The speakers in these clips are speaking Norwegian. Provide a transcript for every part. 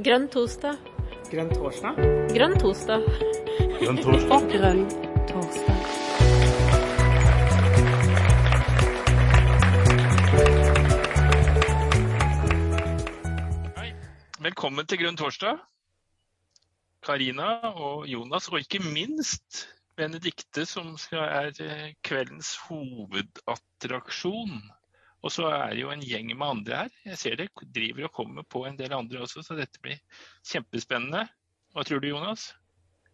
Grønn torsdag. Grønn torsdag? Grønn torsdag. Grønn torsdag. Grønn torsdag. Velkommen til Grønn torsdag. Karina og Jonas, og ikke minst Benedikte, som skal, er eh, kveldens hovedattraksjon. Og så er det jo en gjeng med andre her. Jeg ser det driver og kommer på en del andre også, så dette blir kjempespennende. Hva tror du, Jonas?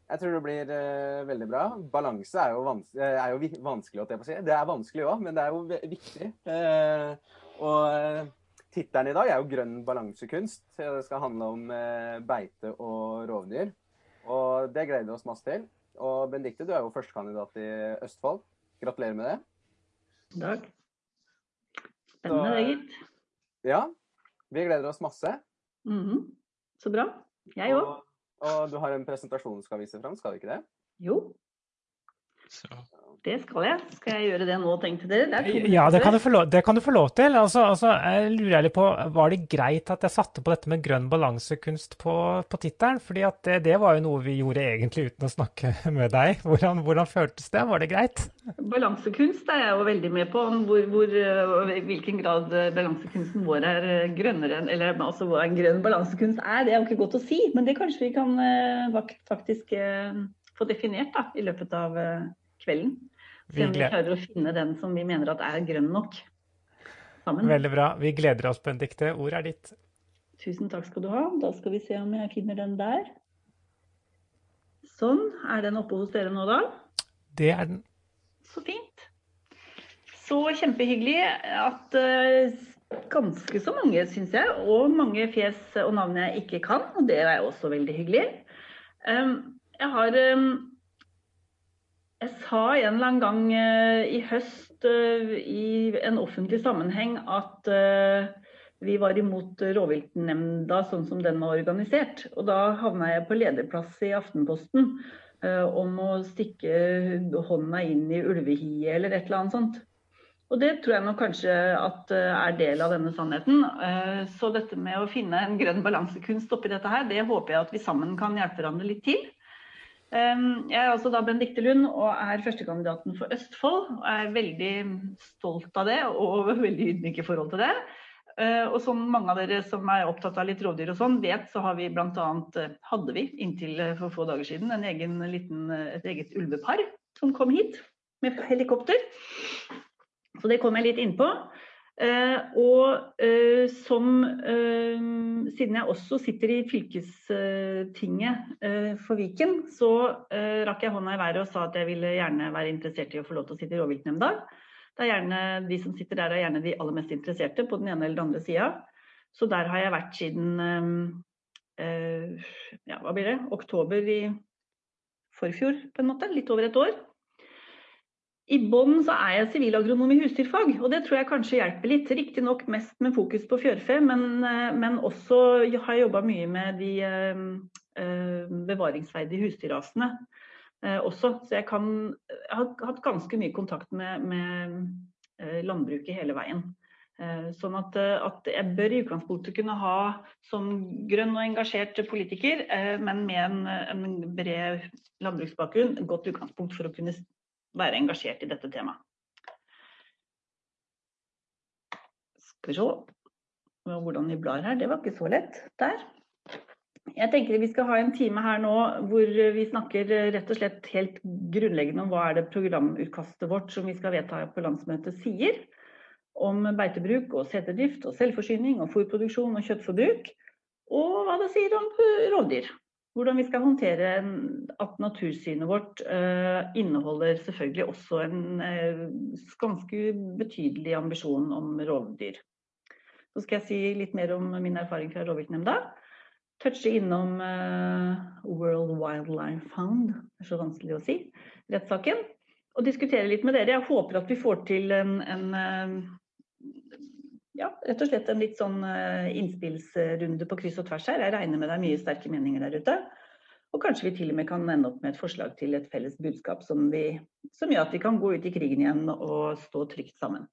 Jeg tror det blir uh, veldig bra. Balanse er jo, vans er jo vanskelig, å si. Det er vanskelig òg, men det er jo viktig. Uh, og uh, tittelen i dag er jo 'Grønn balansekunst'. Det skal handle om beite og rovdyr. Og det gleder vi oss masse til. Og Benedicte, du er jo førstekandidat i Østfold. Gratulerer med det. Takk. Spennende det, gitt. Ja. Vi gleder oss masse. Mm -hmm. Så bra. Jeg òg. Og, og, du har en presentasjon du skal vise fram, skal du ikke det? Jo. Så. Det skal jeg. Skal jeg gjøre det nå, tenkte dere? Det ja, det kan, lov, det kan, du få lov til. Altså, altså, jeg lurer litt på, Var det greit at jeg satte på dette med grønn balansekunst på, på tittelen? Fordi det, det, var jo noe vi gjorde egentlig uten å snakke med deg. Hvordan, hvordan føltes det? Var det greit? Balansekunst er jeg jo veldig med på. Hvor, hvor, I hvilken grad balansekunsten vår er grønnere Eller altså hva en grønn balansekunst er, det er jo ikke godt å si. Men det kanskje vi kan faktisk få definert da, i løpet av eh, kvelden. Se om vi klarer å finne den som vi mener at er grønn nok. Sammen. Veldig bra. Vi gleder oss, Benedicte. Ordet er ditt. Tusen takk skal du ha. Da skal vi se om jeg finner den der. Sånn. Er den oppe hos dere nå, da? Det er den. Så fint. Så kjempehyggelig at uh, ganske så mange, syns jeg, og mange fjes og navn jeg ikke kan. Og det er også veldig hyggelig. Um, jeg har um, jeg sa en eller annen gang uh, i høst uh, i en offentlig sammenheng at uh, vi var imot rovviltnemnda sånn som den var organisert. Og da havna jeg på lederplass i Aftenposten om å stikke hånda inn i ulvehiet eller et eller annet sånt. Og det tror jeg nok kanskje at er del av denne sannheten. Så dette med å finne en grønn balansekunst oppi dette her, det håper jeg at vi sammen kan hjelpe hverandre litt til. Jeg er altså da Benedicte Lund og er førstekandidaten for Østfold. og er veldig stolt av det og veldig ydmyk i forhold til det. Eh, og som mange av dere som er opptatt av litt rovdyr og sånn, vet, så har vi bl.a. Eh, hadde vi inntil eh, for få dager siden en egen liten, et eget ulvepar som kom hit med helikopter. Så det kom jeg litt innpå. Uh, og uh, som uh, Siden jeg også sitter i fylkestinget for Viken, så rakk jeg hånda i været og sa at jeg ville gjerne være interessert i å få lov til å sitte i rovviltnemnda. Det er de som sitter der er gjerne de aller mest interesserte på den ene eller den andre sida. Så der har jeg vært siden ja, hva blir det, oktober i forfjor, på en måte. Litt over et år. I bånn så er jeg sivilagronom i husdyrfag, og det tror jeg kanskje hjelper litt. Riktignok mest med fokus på fjørfe, men, eh, men også har jeg jobba mye med de eh, eh, bevaringsverdige husdyrrasene også. Så jeg, kan, jeg, har hatt ganske mye kontakt med, med landbruket hele veien. Sånn at, at, jeg bør i utgangspunktet kunne ha som grønn og engasjert politiker, men med en, en bred landbruksbakgrunn, et godt utgangspunkt for å kunne være engasjert i dette temaet. Skal vi se hvordan vi blar her. Det var ikke så lett. Der. Jeg tenker Vi skal ha en time her nå hvor vi snakker rett og slett helt grunnleggende om hva er det programutkastet vårt som vi skal vedta på landsmøtet sier. Om beitebruk og seterdrift og selvforsyning og fôrproduksjon og kjøttforbruk. Og hva det sier om rovdyr hvordan vi skal håndtere at natursynet vårt uh, inneholder selvfølgelig også en uh, ganske betydelig ambisjon om rovdyr. Så skal jeg si litt mer om min erfaring fra rovviltnemnda. Touche innom uh, World Wildlife Fund, det er så vanskelig å si, rettssaken. Og diskutere litt med dere. Jeg håper at vi får til en, en ja, rett og slett en litt sånn eh, innspillsrunde på kryss og tvers her. Jeg regner med det er mye sterke meninger der ute. Og kanskje vi til og med kan ende opp med et forslag til et felles budskap som, vi, som gjør at vi kan gå ut i krigen igjen og stå trygt sammen.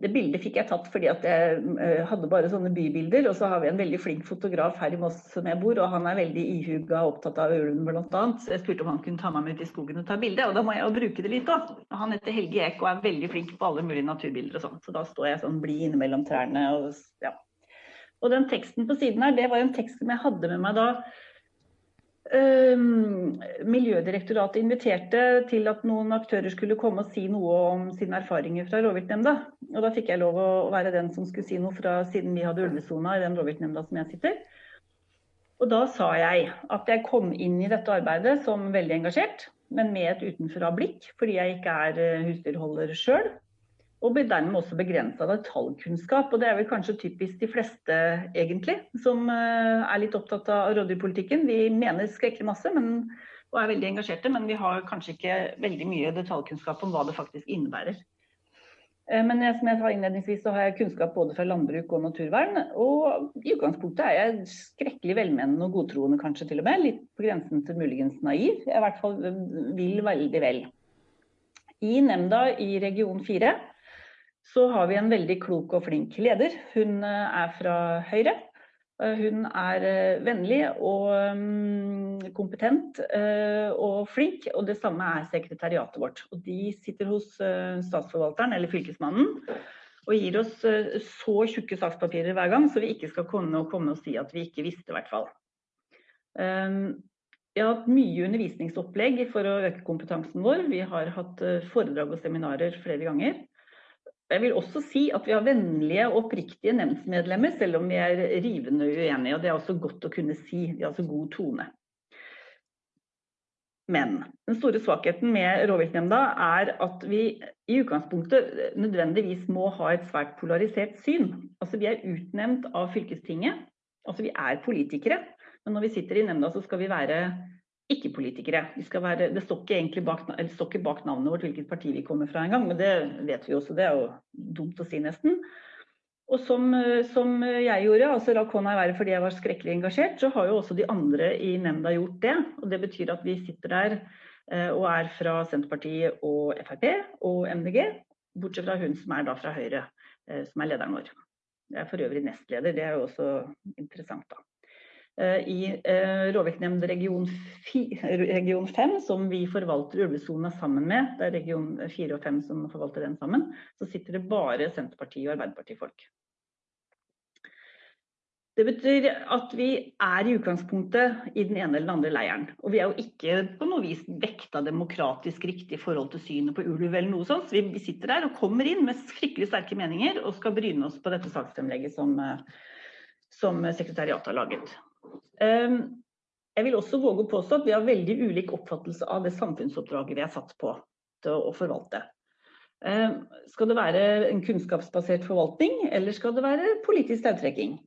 Det bildet fikk jeg tatt fordi at jeg eh, hadde bare sånne bybilder. Og så har vi en veldig flink fotograf her i Moss som jeg bor, og han er veldig ihuga og opptatt av ulven bl.a. Så jeg spurte om han kunne ta meg med ut i skogen og ta bilde, og da må jeg jo bruke det litt òg. Han heter Helge Eek og er veldig flink på alle mulige naturbilder og sånn. Så da står jeg sånn blid innimellom trærne og ja. Og den teksten på siden her, det var en tekst som jeg hadde med meg da Miljødirektoratet inviterte til at noen aktører skulle komme og si noe om sine erfaringer fra rovviltnemnda. Og da fikk jeg lov å være den som skulle si noe fra siden vi hadde ulvesona i den rovviltnemnda som jeg sitter. Og da sa jeg at jeg kom inn i dette arbeidet som veldig engasjert, men med et utenfra-blikk, fordi jeg ikke er eh, husdyrholder sjøl og blir dermed også begrensa av tallkunnskap. Og det er vel kanskje typisk de fleste, egentlig, som eh, er litt opptatt av rovdyrpolitikken. Vi mener skrekkelig masse men, og er veldig engasjerte, men vi har kanskje ikke veldig mye detaljkunnskap om hva det faktisk innebærer. Men men som jeg sa innledningsvis, så har jeg kunnskap både fra landbruk og naturvern. Og i utgangspunktet er jeg skrekkelig velmenende og godtroende, kanskje til og med. Litt på grensen til muligens naiv. Jeg i hvert fall vil veldig vel. I nemnda i region 4 så har vi en veldig klok og flink leder. Hun eh, er fra Høyre. Eh, hun er eh, vennlig og mm, kompetent og flink, og det samme er sekretariatet vårt. Og de sitter hos statsforvalteren eller fylkesmannen og gir oss så tjukke sakspapirer hver gang, så vi ikke skal komme og, komme og si at vi ikke visste, i hvert fall. Vi har hatt mye undervisningsopplegg for å øke kompetansen vår. Vi har hatt foredrag og seminarer flere ganger. Jeg vil også si at vi har vennlige og oppriktige nemndsmedlemmer, selv om vi er rivende uenige. og Det er også godt å kunne si. De har altså god tone. Men den store svakheten med rovviltnemnda er at vi i utgangspunktet nødvendigvis må ha et svært polarisert syn. Altså Vi er utnevnt av fylkestinget. Altså Vi er politikere. Men når vi sitter i nemnda, så skal vi være ikke-politikere. De det står ikke bak, står ikke bak, navnet vårt hvilket parti vi kommer fra engang, men det vet vi også. Det er jo dumt å si, nesten. Og som, som jeg gjorde, altså la kona være fordi jeg var skrekkelig engasjert, så har jo også de andre i nemnda gjort det. Og det betyr at vi sitter der eh, og er fra Senterpartiet og Frp og MDG, bortsett fra hun som er da fra Høyre, eh, som er lederen vår. Jeg er for øvrig nestleder, det er jo også interessant, da. Eh, i eh, rovviltnemnd region, region 5, som vi forvalter ulvesona sammen med, det er region 4 og 5 som forvalter den sammen, så sitter det bare Senterpartiet og Arbeiderpartifolk. Det betyr at vi er i utgangspunktet i den ene eller den andre leiren. Og vi er jo ikke på noe vis vekta demokratisk riktig i forhold til synet på ulv eller noe sånt. Så vi sitter der og kommer inn med fryktelig sterke meninger og skal bryne oss på dette saksfremlegget som, eh, som sekretariatet har laget. Ehm, jeg vil også våge å påstå at vi har veldig ulik oppfattelse av det samfunnsoppdraget vi er satt på til å forvalte. Ehm, skal det være en kunnskapsbasert forvaltning, eller skal det være politisk tautrekking?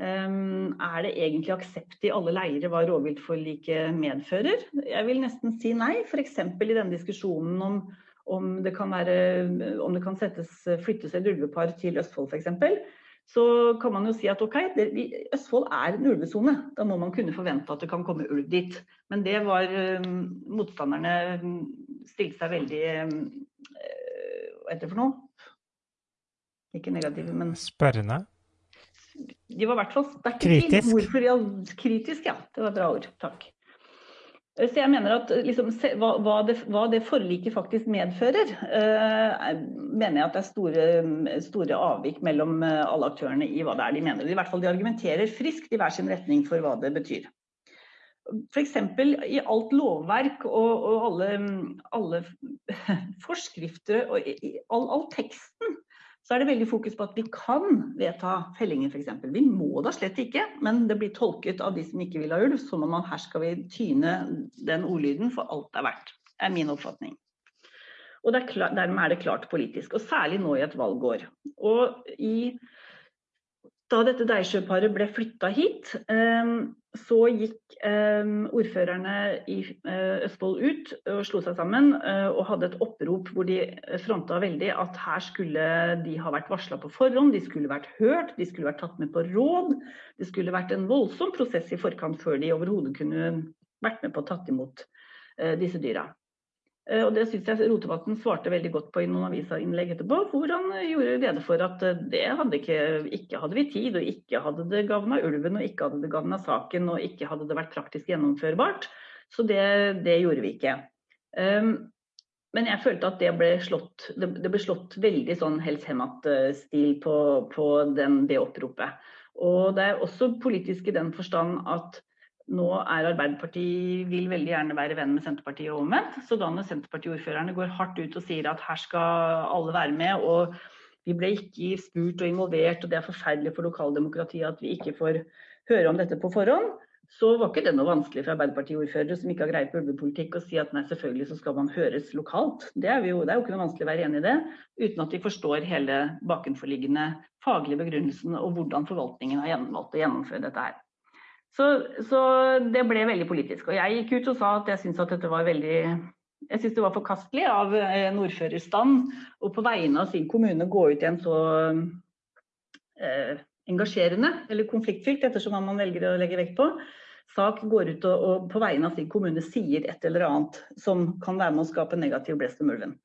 Ehm, er det egentlig aksept i alle leirer hva rovviltforliket medfører? Jeg vil nesten si nei, f.eks. i denne diskusjonen om, om, det være, om det kan settes, flyttes et ulvepar til Østfold f.eks så kan man jo si at ok, det, Østfold er en ulvesone. Da må man kunne forvente at det kan komme ulv dit. Men det var um, Motstanderne stilte seg veldig um, Hva heter det for noe? Ikke negative, men Spørrende? De var i hvert fall sterkt kritisk. Hvorfor, kritisk, ja. Det var et bra ord. Takk. Så jeg mener at liksom, hva, hva, det, hva, det, forliket faktisk medfører, eh, mener jeg at det er store, store, avvik mellom eh, alle aktørene i hva det er de mener. I hvert fall de argumenterer friskt i hver sin retning for hva det betyr. F.eks. i alt lovverk og, og alle, alle, forskrifter og i, all, all teksten så er det veldig fokus på at vi kan vedta fellinger f.eks. Vi må da slett ikke, men det blir tolket av de som ikke vil ha ulv, som om man her skal vi tyne den ordlyden for alt det er verdt. er min oppfatning. Og er klart, dermed er det klart politisk, og særlig nå i et valgår. Og i da dette Deisjø-paret ble flytta hit, ehm, så gikk ehm, ordførerne i eh, Østfold ut og slo seg sammen eh, og hadde et opprop hvor de fronta veldig at her skulle de ha vært varsla på forhånd, de skulle vært hørt, de skulle vært tatt med på råd. Det skulle vært en voldsom prosess i forkant før de overhodet kunne vært med på å tatt imot eh, disse dyra. Eh, og det syns jeg Rotevatn svarte veldig godt på i noen avisinnlegg etterpå, hvor han gjorde rede for at det hadde ikke, ikke hadde vi tid, og ikke hadde det gagna ulven, og ikke hadde det gagna saken, og ikke hadde det vært praktisk gjennomførbart. Så det, det gjorde vi ikke. Um, men jeg følte at det ble slått, det, det ble slått veldig sånn Hells Hemat-stil på, på den, det oppropet. Og det er også politisk i den forstand at nå er Arbeiderpartiet vil veldig gjerne være venn med Senterpartiet og omvendt. Så da når Senterpartiordførerne går hardt ut og sier at her skal alle være med, og vi ble ikke spurt og involvert, og det er forferdelig for lokaldemokratiet at vi ikke får høre om dette på forhånd, så var ikke det noe vanskelig for Arbeiderparti-ordførere som ikke har greie på ulvepolitikk, å si at nei, selvfølgelig så skal man høres lokalt. Det er, jo, det er jo ikke noe vanskelig å være enig i det, uten at de forstår hele bakenforliggende faglige begrunnelsen og hvordan forvaltningen har valgt å gjennomføre dette her. Så, så, det ble veldig politisk. Og jeg gikk ut og sa at jeg syntes at dette var veldig jeg synes det var forkastelig av en ordførerstand å på vegne av sin kommune gå ut i en så eh, engasjerende eller konfliktfylt, ettersom hva man velger å legge vekt på, sak går ut og, og, på vegne av sin kommune sier et eller annet som kan være med å skape negativ blest om ulven.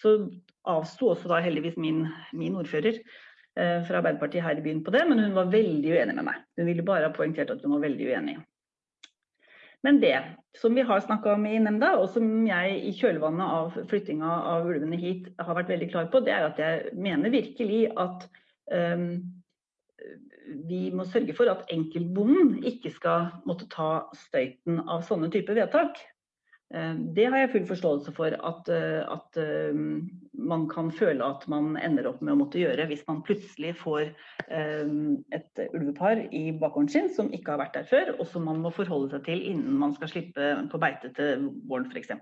Så avsto også da heldigvis min, min ordfører eh, fra Arbeiderpartiet her i byen på det, men hun var veldig uenig med meg. Hun ville bare ha poengtert at hun var veldig uenig. Men det som vi har snakka om i nemnda, og som jeg i kjølvannet av flyttinga av ulvene hit har vært veldig klar på, det er at jeg mener virkelig at um, vi må sørge for at enkeltbonden ikke skal måtte ta støyten av sånne typer vedtak. Eh, det har jeg full forståelse for at, eh, at, eh, man kan føle at man ender opp med å måtte gjøre hvis man plutselig får et ulvepar i bakgården sin som ikke har vært der før, og som man må forholde seg til innen man skal slippe på beite til våren f.eks.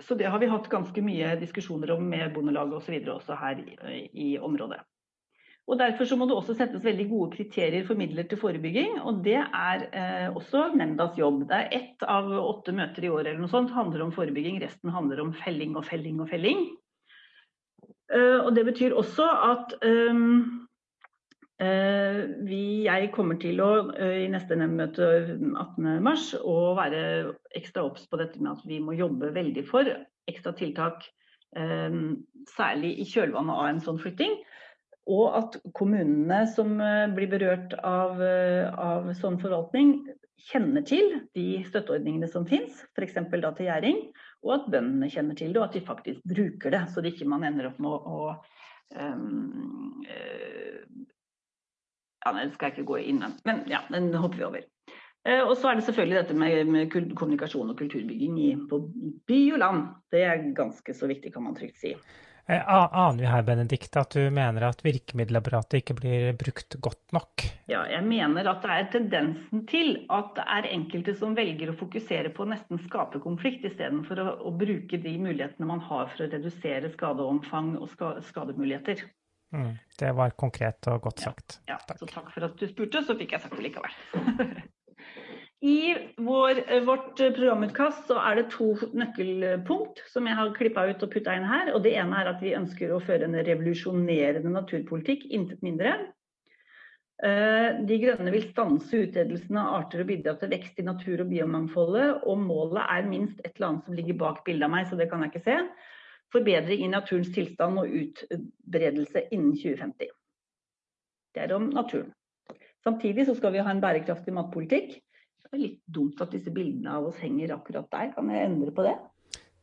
Så det har vi hatt ganske mye diskusjoner om med Bondelaget osv. Og også her i, i området. Og Derfor så må det også settes veldig gode kriterier for midler til forebygging. og Det er eh, også nemndas jobb. Det er Ett av åtte møter i året eller noe sånt handler om forebygging, resten handler om felling og felling og felling. Uh, og Det betyr også at um, uh, vi, jeg kommer til å uh, i neste nemndmøte 18.3 å være ekstra obs på dette med at vi må jobbe veldig for ekstra tiltak, um, særlig i kjølvannet av en sånn flytting. Og at kommunene som eh, blir berørt av, eh, av sånn forvaltning, kjenner til de støtteordningene som finnes, f.eks. da til gjæring, og at bøndene kjenner til det, og at de faktisk bruker det, så det ikke man ender opp med å, å um, Ja, det skal jeg ikke gå inn men ja, den hopper vi over. Og så er det selvfølgelig dette med, med kommunikasjon og kulturbygging i, på by og land. Det er ganske så viktig, kan man trygt si. Eh, aner vi her, Benedikte, at du mener at virkemiddelapparatet ikke blir brukt godt nok? Ja, jeg mener at det er tendensen til at det er enkelte som velger å fokusere på å nesten skape konflikt, istedenfor å, å bruke de mulighetene man har for å redusere skadeomfang og skademuligheter. Mm, det var konkret og godt sagt. Ja, ja, så takk for at du spurte, så fikk jeg sagt det likevel. I vår, eh, vårt programutkast så er det to nøkkelpunkt som jeg har klippa ut og putta inn her. og Det ene er at vi ønsker å føre en revolusjonerende naturpolitikk, intet mindre. Eh, de Grønne vil stanse utredelsen av arter og bidra til vekst i natur- og biomangfoldet. Og målet er minst et eller annet som ligger bak bildet av meg, så det kan jeg ikke se. Forbedring i naturens tilstand og utbredelse innen 2050. Det er om naturen. Samtidig så skal vi ha en bærekraftig matpolitikk det er litt dumt at disse bildene av oss henger akkurat der. Kan jeg endre på det?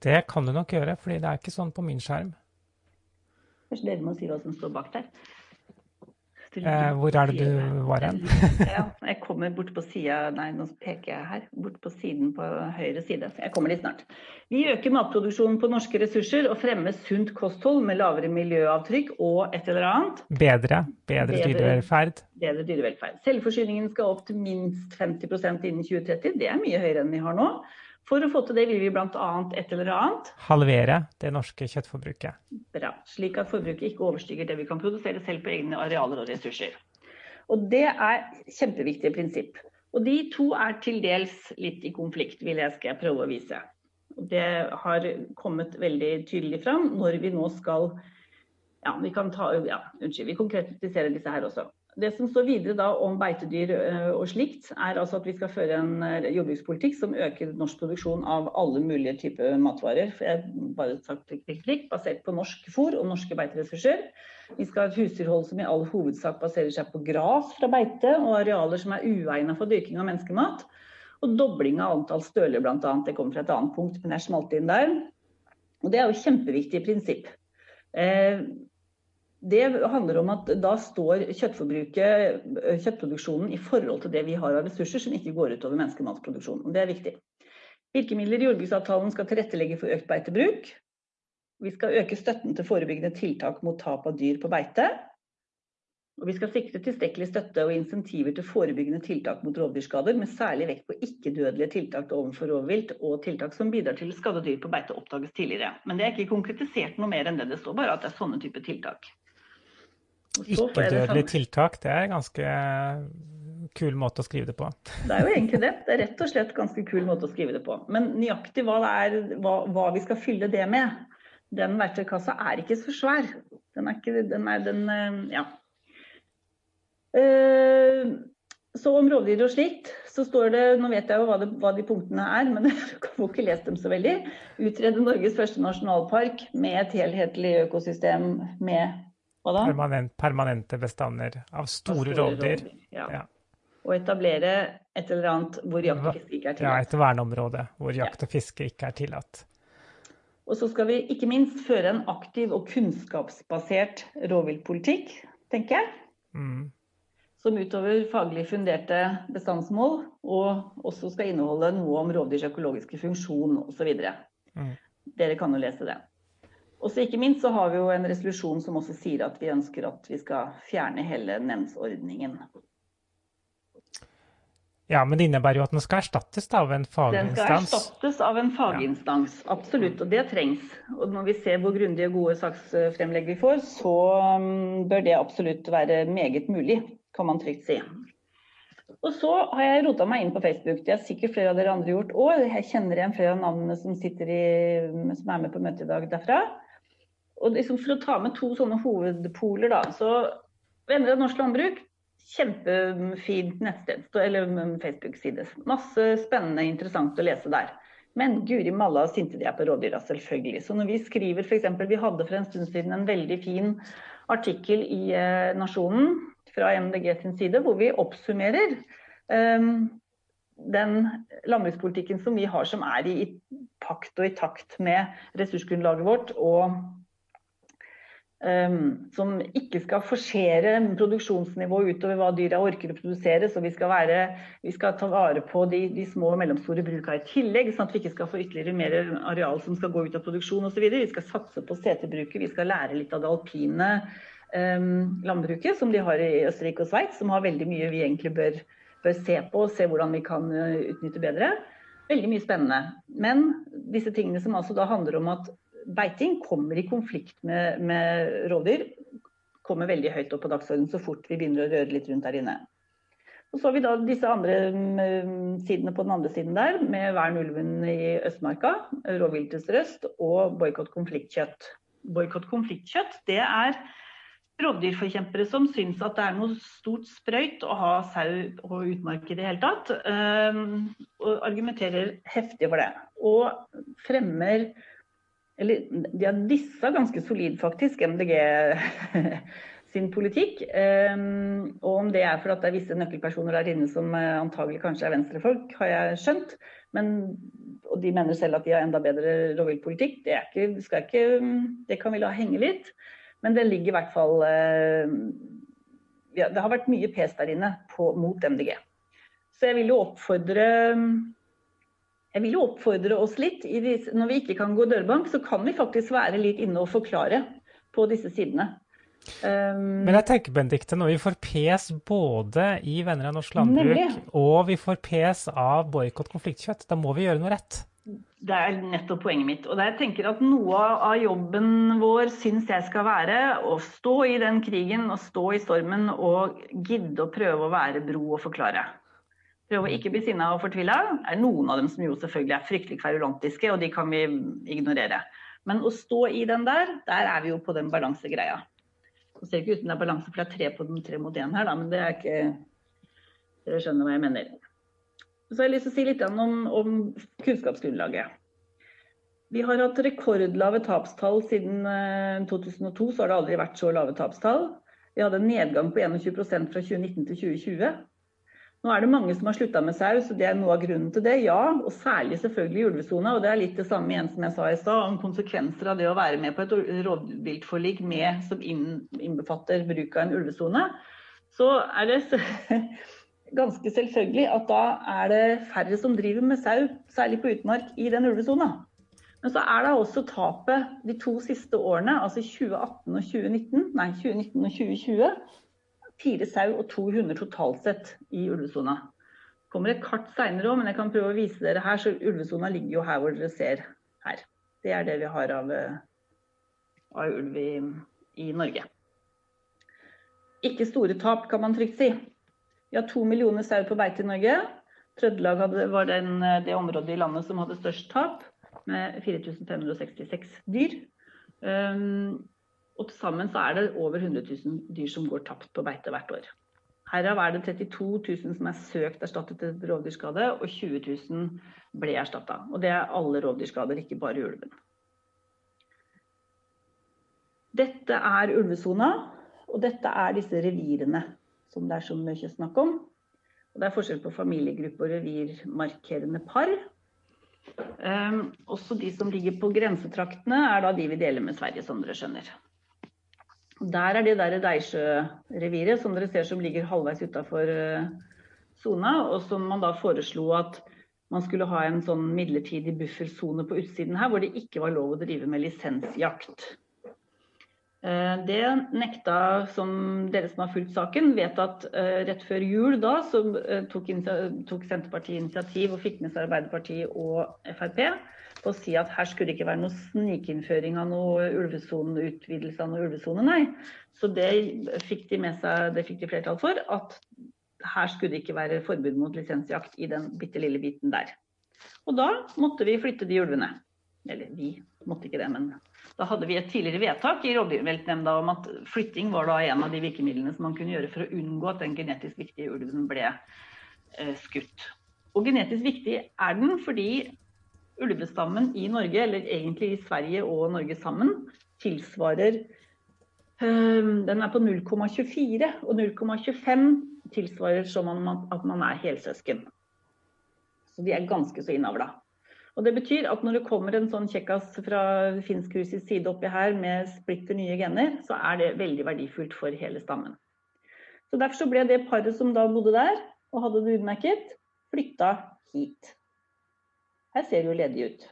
Det kan du nok gjøre, fordi det er ikke sånn på min skjerm. Kanskje dere må si hva som står bak der. Eh, hvor er det du var hen? ja, jeg kommer bort på sida Nei, nå peker jeg her. Bort på siden på høyre side. Jeg kommer dit snart. Vi øker matproduksjonen på norske ressurser og fremmer sunt kosthold med lavere miljøavtrykk og et eller annet. Bedre. Bedre, bedre dyrevelferd. Bedre dyrevelferd. Selvforsyningen skal opp til minst 50% innen 2030. Det er mye høyere enn vi har nå. For å få til det vil vi bl.a. et eller annet Halvere det norske kjøttforbruket. Bra. Slik at forbruket ikke overstiger det vi kan produsere selv på egne arealer og ressurser. Og Det er kjempeviktige prinsipp. Og De to er til dels litt i konflikt, vil jeg skal prøve å vise. Og det har kommet veldig tydelig fram når vi nå skal ja, vi kan ta, ja, unnskyld, vi konkretiserer disse her også. Det som står videre da om beitedyr eh, og slikt, er altså at vi skal føre en eh, jordbrukspolitikk som øker norsk produksjon av alle mulige typer matvarer. Jeg bare sagt klikk, klikk, basert på norsk fôr og norske beiteressurser. Vi skal ha et husdyrhold som i all hovedsak baserer seg på gras fra beite og arealer som er uegnet for dyrking av menneskemat. Og dobling av antall støler bl.a. Det kommer fra et annet punkt, men jeg smalt inn der. Og det er jo kjempeviktig prinsipp. Eh, det handler om at da står kjøttproduksjonen i forhold til det vi har av ressurser som ikke går utover menneskematproduksjonen. Det er viktig. Virkemidler i jordbruksavtalen skal tilrettelegge for økt beitebruk. Vi skal øke støtten til forebyggende tiltak mot tap av dyr på beite. Og vi skal sikre tilstrekkelig støtte og insentiver til forebyggende tiltak mot rovdyrskader, med særlig vekt på ikke-dødelige tiltak overfor rovvilt og tiltak som bidrar til at skadde dyr på beite oppdages tidligere. Men det er ikke konkretisert noe mer enn det. Det står bare at det er sånne typer tiltak. Ikke-dødelige tiltak, det er en ganske kul måte å skrive det på. Det er jo egentlig det. Det er rett og slett ganske kul måte å skrive det på. Men nøyaktig hva, er, hva, hva vi skal fylle det med, den verktøykassa er ikke så svær. Den er ikke Den er den eh, Ja. Eh, så om rovdyr og slikt, så står det Nå vet jeg jo hva, det, hva de punktene er, men jeg får ikke lest dem så veldig. Utrede Norges første nasjonalpark med et helhetlig økosystem med? Permanent, permanente bestander av store, store rovdyr. Ja. ja. Og etablere et eller annet hvor jakt og fiske ikke er tillatt. Ja, et verneområde hvor jakt og fiske ikke er tillatt. Og så skal vi ikke minst føre en aktiv og kunnskapsbasert rovviltpolitikk, tenker jeg. Mm. Som utover faglig funderte bestandsmål, og også skal inneholde noe om rovdyrs økologiske funksjon osv. Mm. Dere kan jo lese det. Og så ikke minst så har vi jo en resolusjon som også sier at vi ønsker at vi skal fjerne hele nemndsordningen. Ja, men det innebærer jo at den skal erstattes av en faginstans? Den skal erstattes av en faginstans, absolutt. Og det trengs. Og når vi ser hvor grundige og gode saksfremlegg vi får, så um, bør det absolutt være meget mulig, kan man trygt si. Og så har jeg rota meg inn på Facebook. Det har sikkert flere av dere andre gjort òg. Jeg kjenner igjen flere av navnene som, i, som er med på møtet i dag derfra. Og liksom for å ta med to sånne hovedpoler, da. Så Venner av norsk landbruk, kjempefint nettsted, eller Facebook-side. Masse spennende, interessant å lese der. Men guri malla sinte de er på rovdyra, selvfølgelig. Så når vi skriver f.eks. Vi hadde for en stund siden en veldig fin artikkel i eh, Nasjonen fra MDG sin side, hvor vi oppsummerer eh, den landbrukspolitikken som vi har, som er i pakt og i takt med ressursgrunnlaget vårt og som ikke skal forsere produksjonsnivået utover hva dyra orker å produsere. Så vi skal, være, vi skal ta vare på de, de, små og mellomstore bruka i tillegg, sånn at vi ikke skal få ytterligere mer areal som skal gå ut av produksjon osv. Vi skal satse på setebruket, vi skal lære litt av det alpine um, landbruket som de har i Østerrike og Sveits, som har veldig mye vi egentlig bør, bør se på og se hvordan vi kan uh, utnytte bedre. Veldig mye spennende. Men disse tingene som altså da handler om at beiting kommer i konflikt med, med rovdyr. Kommer veldig høyt opp på dagsordenen så fort vi begynner å røre litt rundt der inne. Og så har vi da disse andre mm, sidene på den andre siden der, med vern ulven i Østmarka, rovviltets røst og boikott konfliktkjøtt. Boikott konfliktkjøtt, det er rovdyrforkjempere som syns at det er noe stort sprøyt å ha sau og utmark i det hele tatt, um, og argumenterer heftig for det. Og fremmer eller de har dissa ganske solid, faktisk, MDG sin politikk. Um, og om det er for at det er visse nøkkelpersoner der inne som uh, antagelig kanskje er venstrefolk, har jeg skjønt. Men, og de mener selv at de har enda bedre rovviltpolitikk. Det, det kan vi la henge litt. Men det ligger i hvert fall uh, ja, Det har vært mye pes der inne på, mot MDG. Så jeg vil jo oppfordre jeg vil jo oppfordre oss litt. Når vi ikke kan gå dørbank, så kan vi faktisk være litt inne og forklare på disse sidene. Um, Men jeg tenker, Benedikte, når vi får pes både i Venner av norsk landbruk nemlig. og vi får pes av boikott konfliktkjøtt, da må vi gjøre noe rett. Det er nettopp poenget mitt. Og jeg tenker at Noe av jobben vår syns jeg skal være å stå i den krigen og stå i stormen og gidde å prøve å være bro og forklare prøve å ikke bli sinna og fortvila. Det er noen av dem som jo selvfølgelig er fryktelig kverulantiske, og de kan vi ignorere. Men å stå i den der, der er vi jo på den balansegreia. Det ser ikke ut som det er balanse, for det er tre på den, tre mot én her, da, men det er ikke Dere skjønner hva jeg mener. Så har jeg lyst til å si litt om, om kunnskapsgrunnlaget. Vi har hatt rekordlave tapstall siden 2002, så har det aldri vært så lave tapstall. Vi hadde en nedgang på 21% fra 2019 til 2020. Nå er det mange som har slutta med sau, så det er noe av grunnen til det. Ja, og særlig selvfølgelig i ulvesona. Og det er litt det samme igjen som jeg sa i stad, om konsekvenser av det å være med på et rovviltforlik som innbefatter bruk av en ulvesone. Så er det ganske selvfølgelig at da er det færre som driver med sau, særlig på utmark, i den ulvesona. Men så er det også tapet de to siste årene, altså 2018 og 2019, nei 2019 og 2020. Fire sau og to hunder totalt sett i ulvesona. Det kommer et kart seinere òg, men jeg kan prøve å vise dere her. Så ulvesona ligger jo her hvor dere ser her. Det er det vi har av, av ulv i, i, Norge. Ikke store tap, kan man trygt si. Vi har to millioner sau på beite i Norge. Trøndelag var den, det området i landet som hadde størst tap med 4566 dyr. Um, og til sammen så er det over 100 000 dyr som går tapt på beite hvert år. Herav er det 32 000 som er søkt erstattet til rovdyrskade, og 20 000 ble erstatta. Og det er alle rovdyrskader, ikke bare ulven. Dette er ulvesona, og dette er disse revirene som det er så mye snakk om. Og det er forskjell på familiegruppe og revirmarkerende par. Um, også de som ligger på grensetraktene, er da de vi deler med Sverige, som dere skjønner. Der er det der Deisjø-reviret, som dere ser som ligger halvveis utafor sona, uh, og som man da foreslo at man skulle ha en sånn midlertidig buffersone på utsiden her, hvor det ikke var lov å drive med lisensjakt. Eh, det nekta, som dere som har fulgt saken, vet at uh, rett før jul da så tok, tok, Senterpartiet initiativ og fikk med seg Arbeiderpartiet og Frp på å si at her skulle det ikke være noe snikinnføring av noe ulvesone, utvidelse av noe ulvesone, nei. Så det fikk de med seg, det fikk de flertall for, at her skulle det ikke være forbud mot lisensjakt i den bitte lille biten der. Og da måtte vi flytte de ulvene. Eller vi måtte ikke det, men da hadde vi et tidligere vedtak i rovdyrveltnemnda om at flytting var da en av de virkemidlene som man kunne gjøre for å unngå at den genetisk viktige ulven ble eh, skutt. Og genetisk viktig er den fordi ulvestammen i Norge, eller egentlig i Sverige og Norge sammen, tilsvarer øh, Den er på 0,24, og 0,25 tilsvarer som at man er helsøsken. Så de er ganske så innavla. Og Det betyr at når det kommer en sånn kjekkas fra finsk-russisk side oppi her med splitter nye gener, så er det veldig verdifullt for hele stammen. Så Derfor så ble det paret som da bodde der og hadde det utmerket, flytta hit. Her ser det jo ledig ut.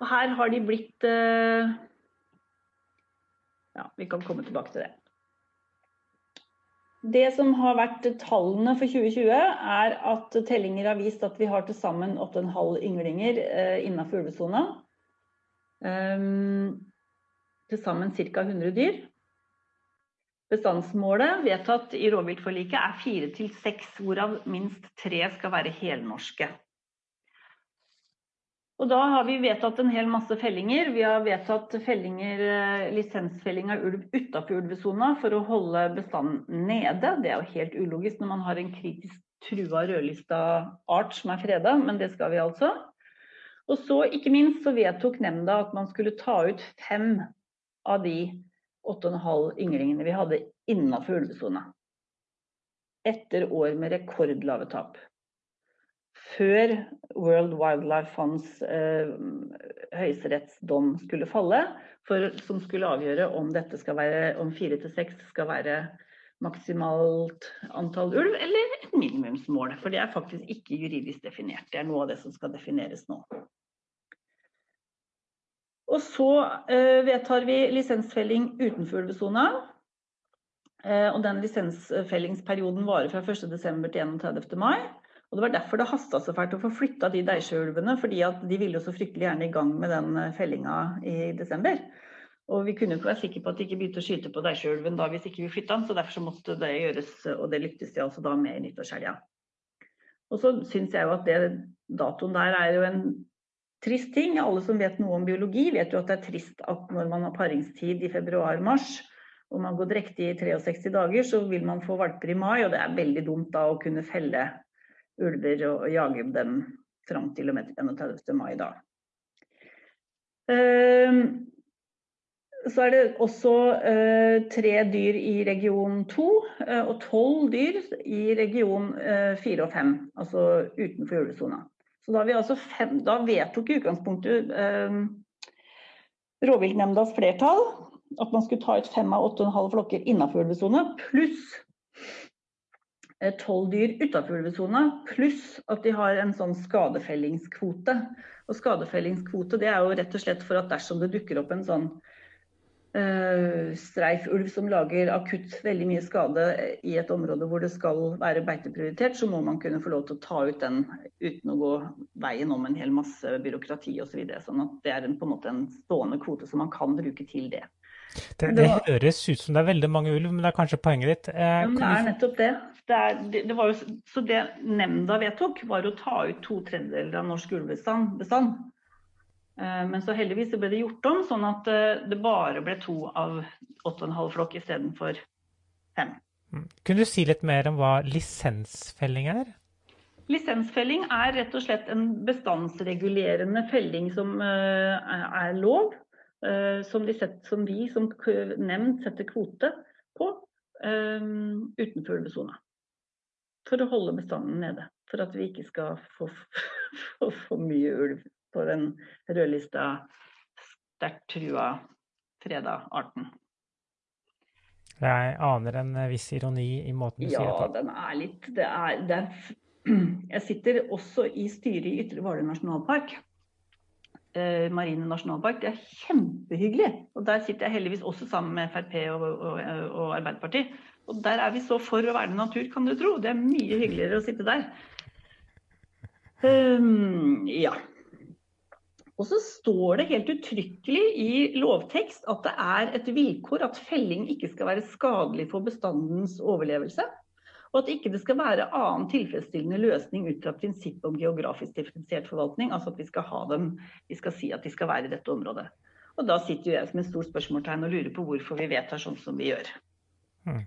Og her har de blitt eh, Ja, vi kan komme tilbake til det. Det som har vært tallene for 2020, er at tellinger har vist at vi har til sammen 8,5 ynglinger eh, innenfor ulvesona. Um, til sammen ca. 100 dyr. Bestandsmålet vedtatt i rovviltforliket er fire til seks, hvorav minst tre skal være helnorske. Og da har vi vedtatt en hel masse fellinger. Vi har vedtatt fellinger, eh, lisensfelling av ulv utafor ulvesona for å holde bestanden nede. Det er jo helt ulogisk når man har en kritisk trua rødlista art som er freda, men det skal vi altså. Og så ikke minst så vedtok nemnda at man skulle ta ut fem av de 8,5 ynglingene vi hadde innafor ulvesona. Etter år med rekordlave tap før World Wildlife Funds eh, høyesterettsdom skulle falle, for, som skulle avgjøre om dette skal være, om fire til seks skal være maksimalt antall ulv, eller et minimumsmål. For det er faktisk ikke juridisk definert. Det er noe av det som skal defineres nå. Og så eh, vedtar vi lisensfelling utenfor ulvesona. Eh, og den lisensfellingsperioden varer fra 1.12. til 31. mai. Og Det var derfor det hasta så fælt å få flytta de Deisjøulvene, fordi at de ville jo så fryktelig gjerne i gang med den eh, fellinga i desember. Og vi kunne ikke være sikre på at de ikke begynte å skyte på Deisjøulven da hvis ikke vi flytta den, så derfor så måtte det gjøres, og det lyktes de altså da med i nyttårshelga. Og så syns jeg jo at det datoen der er jo en trist ting. Alle som vet noe om biologi, vet jo at det er trist at når man har paringstid i februar-mars, og man går drektig i 63 dager, så vil man få valper i mai, og det er veldig dumt da å kunne felle ulver og, og jage dem fram til og med 31. mai da. Uh, så er det også uh, tre dyr i region 2 uh, og tolv dyr i region 4 og 5, altså utenfor ulvesona. Så da, altså fem, da, vedtok i utgangspunktet rovviltnemndas flertall at man skulle ta ut fem av åtte og en halv flokker innenfor ulvesona, pluss tolv dyr utenfor ulvesona, pluss at de har en sånn skadefellingskvote. Og skadefellingskvote det er jo rett og slett for at dersom det dukker opp en sånn streifulv som lager akutt veldig mye skade i et område hvor det skal være beiteprioritert, så må man kunne få lov til å ta ut den uten å gå veien om en hel masse byråkrati osv. Så videre. sånn at det er en, på en måte en stående kvote som man kan bruke til det. Det, det, høres ut som det er veldig mange ulv, men det er kanskje poenget ditt. Eh, ja, det er nettopp det. det, er, det jo, så det nemnda vedtok, var å ta ut to tredjedeler av norsk ulvebestand. Eh, men så heldigvis ble det gjort om, sånn at eh, det bare ble to av åtte og en halv flokk istedenfor fem. Mm. Kunne du si litt mer om hva lisensfelling er? Lisensfelling er rett og slett en bestandsregulerende felling som eh, er lov. Som, set, som vi som nemnd setter kvote på utenfor ulvesona. For å holde bestanden nede. For at vi ikke skal få for mye ulv på den rødlista, sterkt trua freda arten. Jeg aner en viss ironi i måten du ja, sier det på. Ja, den er litt det er, det er, Jeg sitter også i styret i Ytre Hvaler nasjonalpark eh, Marine nasjonalpark. Det er kjempehyggelig. Og der sitter jeg heldigvis også sammen med Frp og, og, og Arbeiderpartiet. Og der er vi så for å verne natur, kan du tro. Det er mye hyggeligere å sitte der. Um, ja. Og så står det helt uttrykkelig i lovtekst at det er et vilkår at felling ikke skal være skadelig for bestandens overlevelse. Og at ikke det skal være annen tilfredsstillende løsning ut fra prinsippet om geografisk differensiert forvaltning. Altså at vi skal ha dem, vi skal si at de skal være i dette området. Og da sitter jeg som et stort spørsmålstegn og lurer på hvorfor vi vedtar sånn som vi gjør. Mm.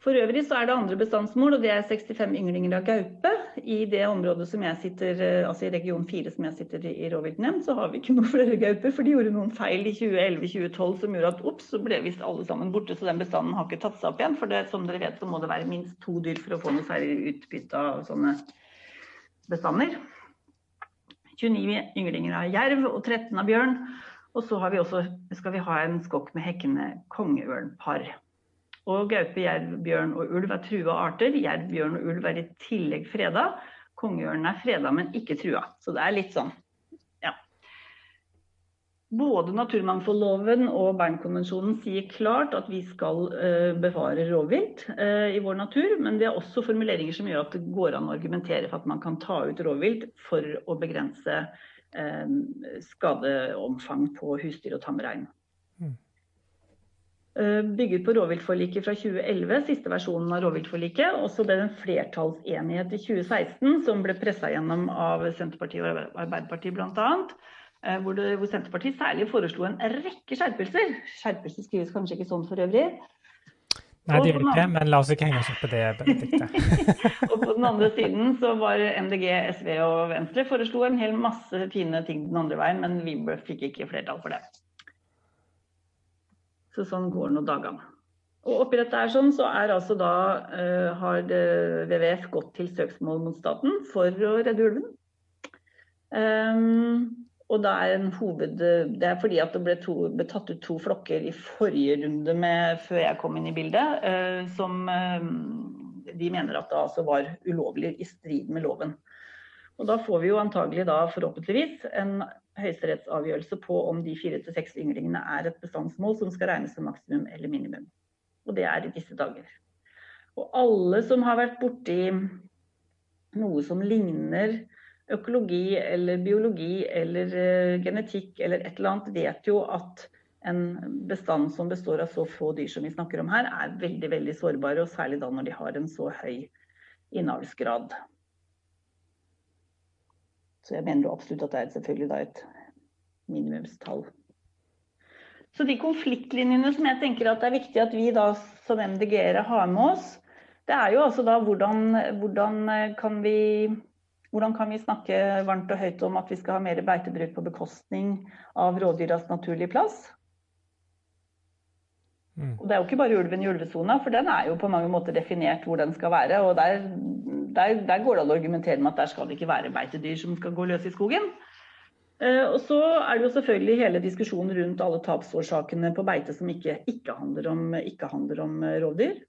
For øvrig så er det andre bestandsmål, og det er 65 ynglinger av gaupe. I det området som jeg sitter, eh, altså i region 4 som jeg sitter i, i rovviltnemnd, så har vi ikke noe flere gauper. For de gjorde noen feil i 2011-2012 som gjorde at ops, så ble visst alle sammen borte. Så den bestanden har ikke tatt seg opp igjen. For det, som dere vet så må det være minst to dyr for å få noe særlig utbytte av sånne bestander. 29 ynglinger av jerv og 13 av bjørn. Og så vi også, skal vi ha en skokk med hekkende kongeørnpar. Og gaupe, jerv, bjørn og ulv er trua arter. Jerv, bjørn og ulv er i tillegg freda. Kongeørnen er freda, men ikke trua. Så det er litt sånn. Både naturmangfoldloven og Bernkonvensjonen sier klart at vi skal uh, bevare rovvilt uh, i vår natur, men det er også formuleringer som gjør at det går an å argumentere for at man kan ta ut rovvilt for å begrense uh, skadeomfang på husdyr og tamrein. Eh, bygget på rovviltforliket fra 2011, siste versjonen av rovviltforliket. Og så ble det en flertallsenighet i 2016 som ble pressa gjennom av Senterpartiet og Arbeiderpartiet bl.a. Eh, hvor, hvor Senterpartiet særlig foreslo en rekke skjerpelser. Skjerpelser skrives kanskje ikke sånn for øvrig. Nei, det gjør ikke, men la oss ikke henge oss opp på det, Benedicte. og på den andre siden så var MDG, SV og Venstre foreslo en hel masse fine ting den andre veien, men vi fikk ikke flertall for det. Så sånn går nå dagene. Og oppi dette er sånn, så er altså da, uh, har WWF gått til søksmål mot staten for å redde ulven. Um, og det er, hoved, det er fordi at det ble, to, ble, tatt ut to flokker i forrige runde med, før jeg kom inn i bildet, uh, som uh, de mener at det altså var ulovlig i strid med loven. Og da får vi jo antagelig da forhåpentligvis en høyesterettsavgjørelse på om de fire til seks ynglingene er et bestandsmål som skal regnes som maksimum eller minimum. Og det er i disse dager. Og alle som har vært borti noe som ligner økologi eller biologi eller uh, genetikk eller et eller annet, vet jo at en bestand som består av så få dyr som vi snakker om her, er veldig veldig sårbare, og særlig da når de har en så høy innavlsgrad. Så jeg mener absolutt at det er selvfølgelig da et minimumstall. Så de konfliktlinjene som jeg tenker at det er viktig at vi da som MDG-ere har med oss, det er jo altså da hvordan, hvordan, kan vi, hvordan kan vi snakke varmt og høyt om at vi skal ha mer beitebruk på bekostning av rovdyras naturlige plass? Mm. Og Det er jo ikke bare ulven i ulvesona, for den er jo på mange måter definert hvor den skal være. og Der, der, der går det an å argumentere med at der skal det ikke være beitedyr som skal gå løs i skogen. Eh, og så er det jo selvfølgelig hele diskusjonen rundt alle tapsårsakene på beite som ikke, ikke, handler, om, ikke handler, om, eh, rovdyr.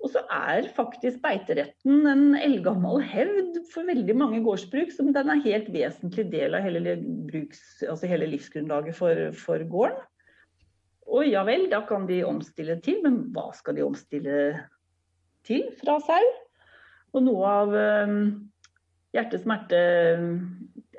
Og så er faktisk beiteretten en eldgammel hevd for veldig mange gårdsbruk. som Den er helt vesentlig del av hele, bruks, altså hele livsgrunnlaget for, for, gården. Og ja vel, da kan de omstille til, men hva skal de omstille til fra sau? Og noe av hjertesmertehenvendelsen hjerte-smerte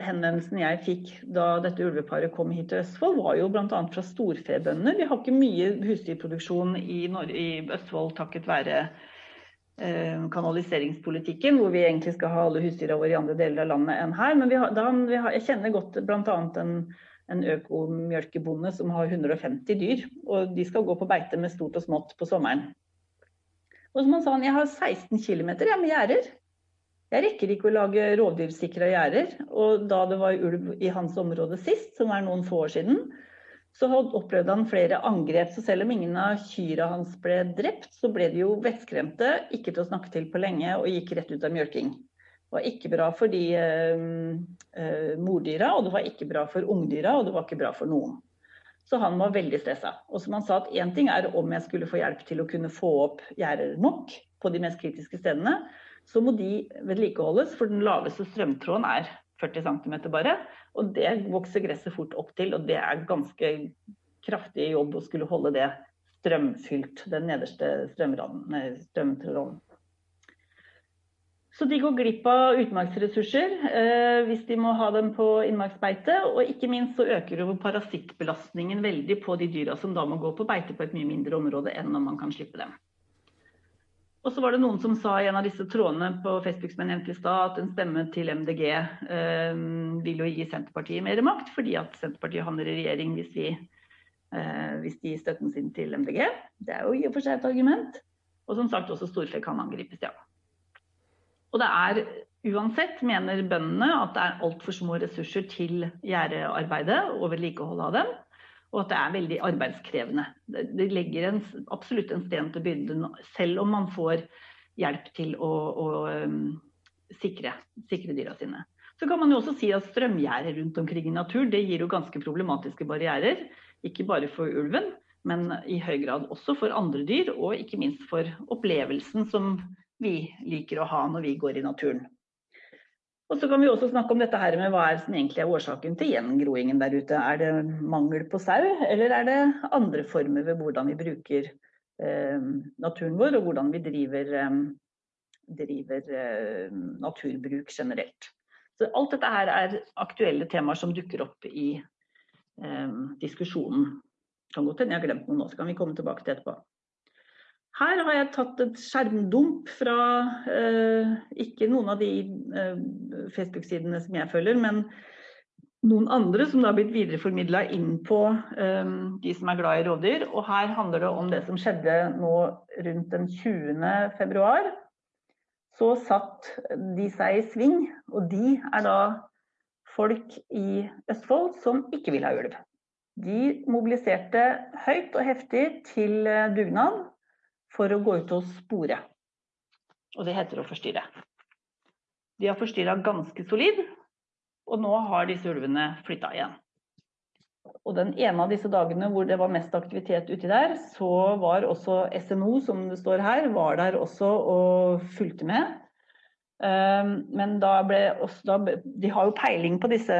henvendelsen jeg fikk da dette ulveparet kom hit til Østfold, var jo bl.a. fra storfebøndene. Vi har ikke mye husdyrproduksjon i, i Østfold takket være eh, kanaliseringspolitikken, hvor vi egentlig skal ha alle husdyra våre i andre deler av landet enn her. Men har, da, har, jeg kjenner godt bl.a. en, en økomjølkebonde som har 150 dyr. Og de skal gå på beite med stort og smått på sommeren. Og som han sa, jeg har 16 km med gjerder. Jeg rekker ikke å lage rovdyrsikra gjerder. Og da det var ulv i hans område sist, som er noen få år siden, så opplevde han flere angrep. Så selv om ingen av kyrne hans ble drept, så ble de jo vettskremte, ikke til å snakke til på lenge, og gikk rett ut av mjølking. Det var ikke bra for de eh, eh, mordyra, og det var ikke bra for ungdyra, og det var ikke bra for noen. Så han var veldig stressa. Og som han sa at én ting er om jeg skulle få hjelp til å kunne få opp gjerder nok på de mest kritiske stedene, så må de vedlikeholdes, for den laveste strømtråden er 40 cm bare. Og det vokser gresset fort opp til, og det er ganske kraftig jobb å skulle holde det strømfylt, den nederste strømtråden. Så de går glipp av utmarksressurser eh, hvis de må ha dem på innmarksbeite. Og ikke minst så øker jo parasittbelastningen veldig på de dyra som da må gå på beite på et mye mindre område enn når man kan slippe dem. Og så var det noen som sa i en av disse trådene på Facebook som jeg nevnte i stad, at en stemme til MDG eh, vil jo gi Senterpartiet mer makt, fordi at Senterpartiet havner i regjering hvis, vi, eh, hvis de gir støtten sin til MDG. Det er jo i og for seg et argument. Og som sagt, også storfe kan angripes, ja. Og det er uansett, mener bøndene, at det er altfor små ressurser til gjerdearbeidet og vedlikeholdet av dem og at det er veldig arbeidskrevende. Det legger en, absolutt en sten til byrden, selv om man får hjelp til å, å um, sikre, sikre, dyra sine. Så kan man jo også si at strømgjerder rundt omkring i natur det gir jo ganske problematiske barrierer. Ikke bare for ulven, men i høy grad også for andre dyr, og ikke minst for opplevelsen som vi liker å ha når vi går i naturen. Og så kan vi også snakke om dette her med hva er som egentlig er årsaken til gjengroingen der ute. Er det mangel på sau, eller er det andre former ved hvordan vi bruker eh, naturen vår, og hvordan vi driver, eh, driver eh, naturbruk generelt. Så alt dette her er aktuelle temaer som dukker opp i eh, diskusjonen. Kan godt hende jeg har glemt noe nå, så kan vi komme tilbake til etterpå. Her har jeg tatt et skjermdump fra eh, ikke noen av de eh, Facebook-sidene som jeg følger, men noen andre som har blitt videreformidla inn på eh, de som er glad i rovdyr. Og her handler det om det som skjedde nå rundt den 20. februar. Så satt de seg i sving, og de er da folk i Østfold som ikke vil ha ulv. De mobiliserte høyt og heftig til eh, dugnad for å gå ut og spore. Og det heter å forstyrre. De har forstyrra ganske solid, og nå har disse ulvene flytta igjen. Og den ene av disse dagene hvor det var mest aktivitet uti der, så var også SNO, som det står her, var der også og fulgte med. Ehm, men da ble også, da, De har jo peiling på disse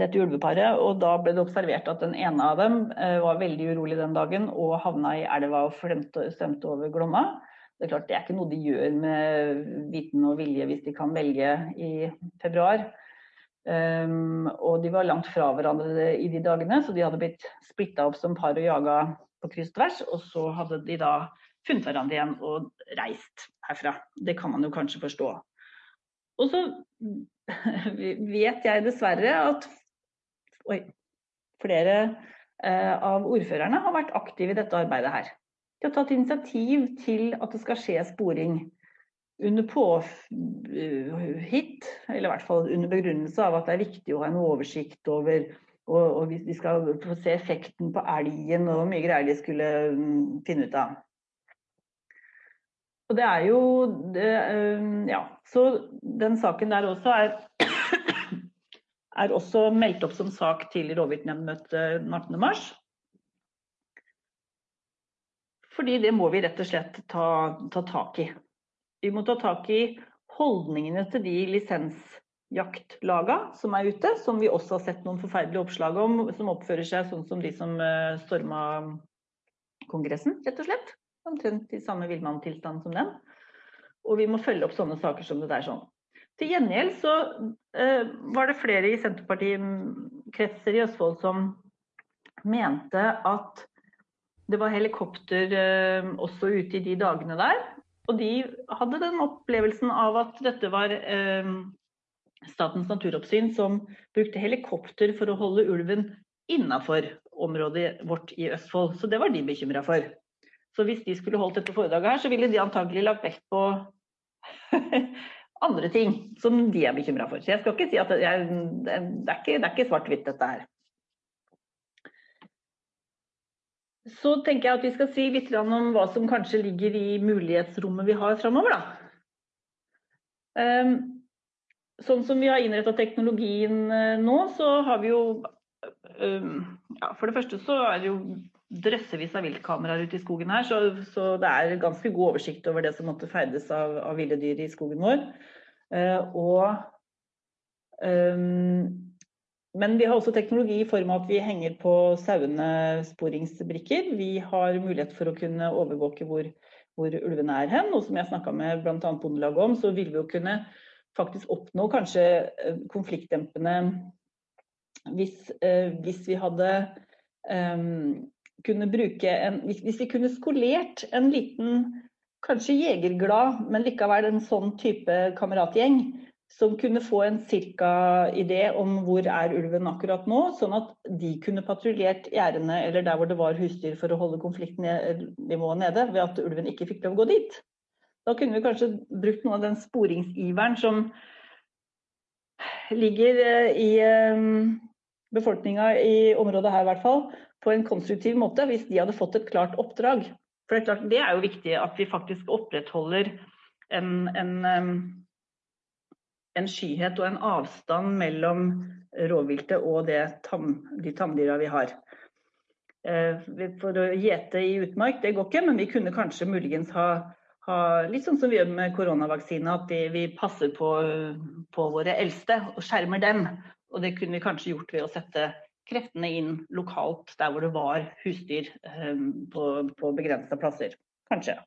dette ulveparet. Og da ble det observert at den ene av dem eh, var veldig urolig den dagen og havna i elva og stemte over Glomma. Det er klart det er ikke noe de gjør med viten og vilje hvis de kan velge i februar. Um, og de var langt fra hverandre i de dagene, så de hadde blitt splitta opp som par og jaga på kryss tvers. Og så hadde de da funnet hverandre igjen og reist herfra. Det kan man jo kanskje forstå. Og så vet jeg dessverre at oi, flere eh, av ordførerne har vært aktive i dette arbeidet her. De har tatt initiativ til at det skal skje sporing under påhit, eller i hvert fall under begrunnelse av at det er viktig å ha en oversikt over og, og vi skal få se effekten på elgen og hvor mye greier de skulle mm, finne ut av. Og det er jo det, Ja, så den saken der også er er også meldt opp som sak til rovviltnemndmøtet 18.3. Fordi det må vi rett og slett ta, ta tak i. Vi må ta tak i holdningene til de lisensjaktlaga som er ute, som vi også har sett noen forferdelige oppslag om, som oppfører seg sånn som de som eh, storma Kongressen, rett og slett. Omtrent i samme villmanntilstand som den. Og vi må følge opp sånne saker som det der sånn. Til gjengjeld så uh, var det flere i Senterpartikretser i Østfold som mente at det var helikopter uh, også ute i de dagene der. Og de hadde den opplevelsen av at dette var uh, Statens naturoppsyn som brukte helikopter for å holde ulven innafor området vårt i Østfold. Så det var de bekymra for. Så hvis de skulle holdt dette foredraget her, så ville de antagelig lagt vekt på andre ting som de er bekymra for. Så jeg skal ikke si at det er, det er ikke, ikke svart-hvitt, dette her. Så tenker jeg at vi skal si litt om hva som kanskje ligger i mulighetsrommet vi har framover. Ehm, sånn som vi har innretta teknologien eh, nå, så har vi jo ehm, ja, For det første så er det jo drøssevis av viltkameraer ute i skogen her, så, så, det er ganske god oversikt over det som måtte ferdes av, av ville dyr i skogen vår. Uh, og um, men vi har også teknologi i form av at vi henger på sauene sporingsbrikker. Vi har mulighet for å kunne overvåke hvor, hvor ulvene er hen. Og som jeg snakka med bl.a. Bondelaget om, så vil vi jo kunne faktisk oppnå kanskje eh, konfliktdempende hvis, eh, hvis vi hadde um, kunne bruke en hvis, vi kunne skolert en liten, kanskje jegerglad, men likevel en sånn type kameratgjeng som kunne få en cirka-idé om hvor er ulven akkurat nå, sånn at de kunne patruljert gjerdene eller der hvor det var husdyr for å holde konfliktnivået nede, ved at ulven ikke fikk lov å gå dit. Da kunne vi kanskje brukt noe av den sporingsiveren som ligger eh, i eh, befolkninga i området her, i hvert fall, på en konstruktiv måte, hvis de hadde fått et klart oppdrag. For det er, klart, det er jo viktig at vi faktisk opprettholder en, en en skyhet og en avstand mellom rovviltet og tam, de tamdyra vi har. Eh, for å gjete i utmark, det går ikke, men vi kunne kanskje muligens ha, ha litt sånn som vi gjør med koronavaksine, at vi passer på, på, våre eldste og skjermer dem. Og det kunne vi kanskje gjort ved å sette kreftene inn lokalt der hvor det var husdyr eh, på, på begrensa plasser. Kanskje.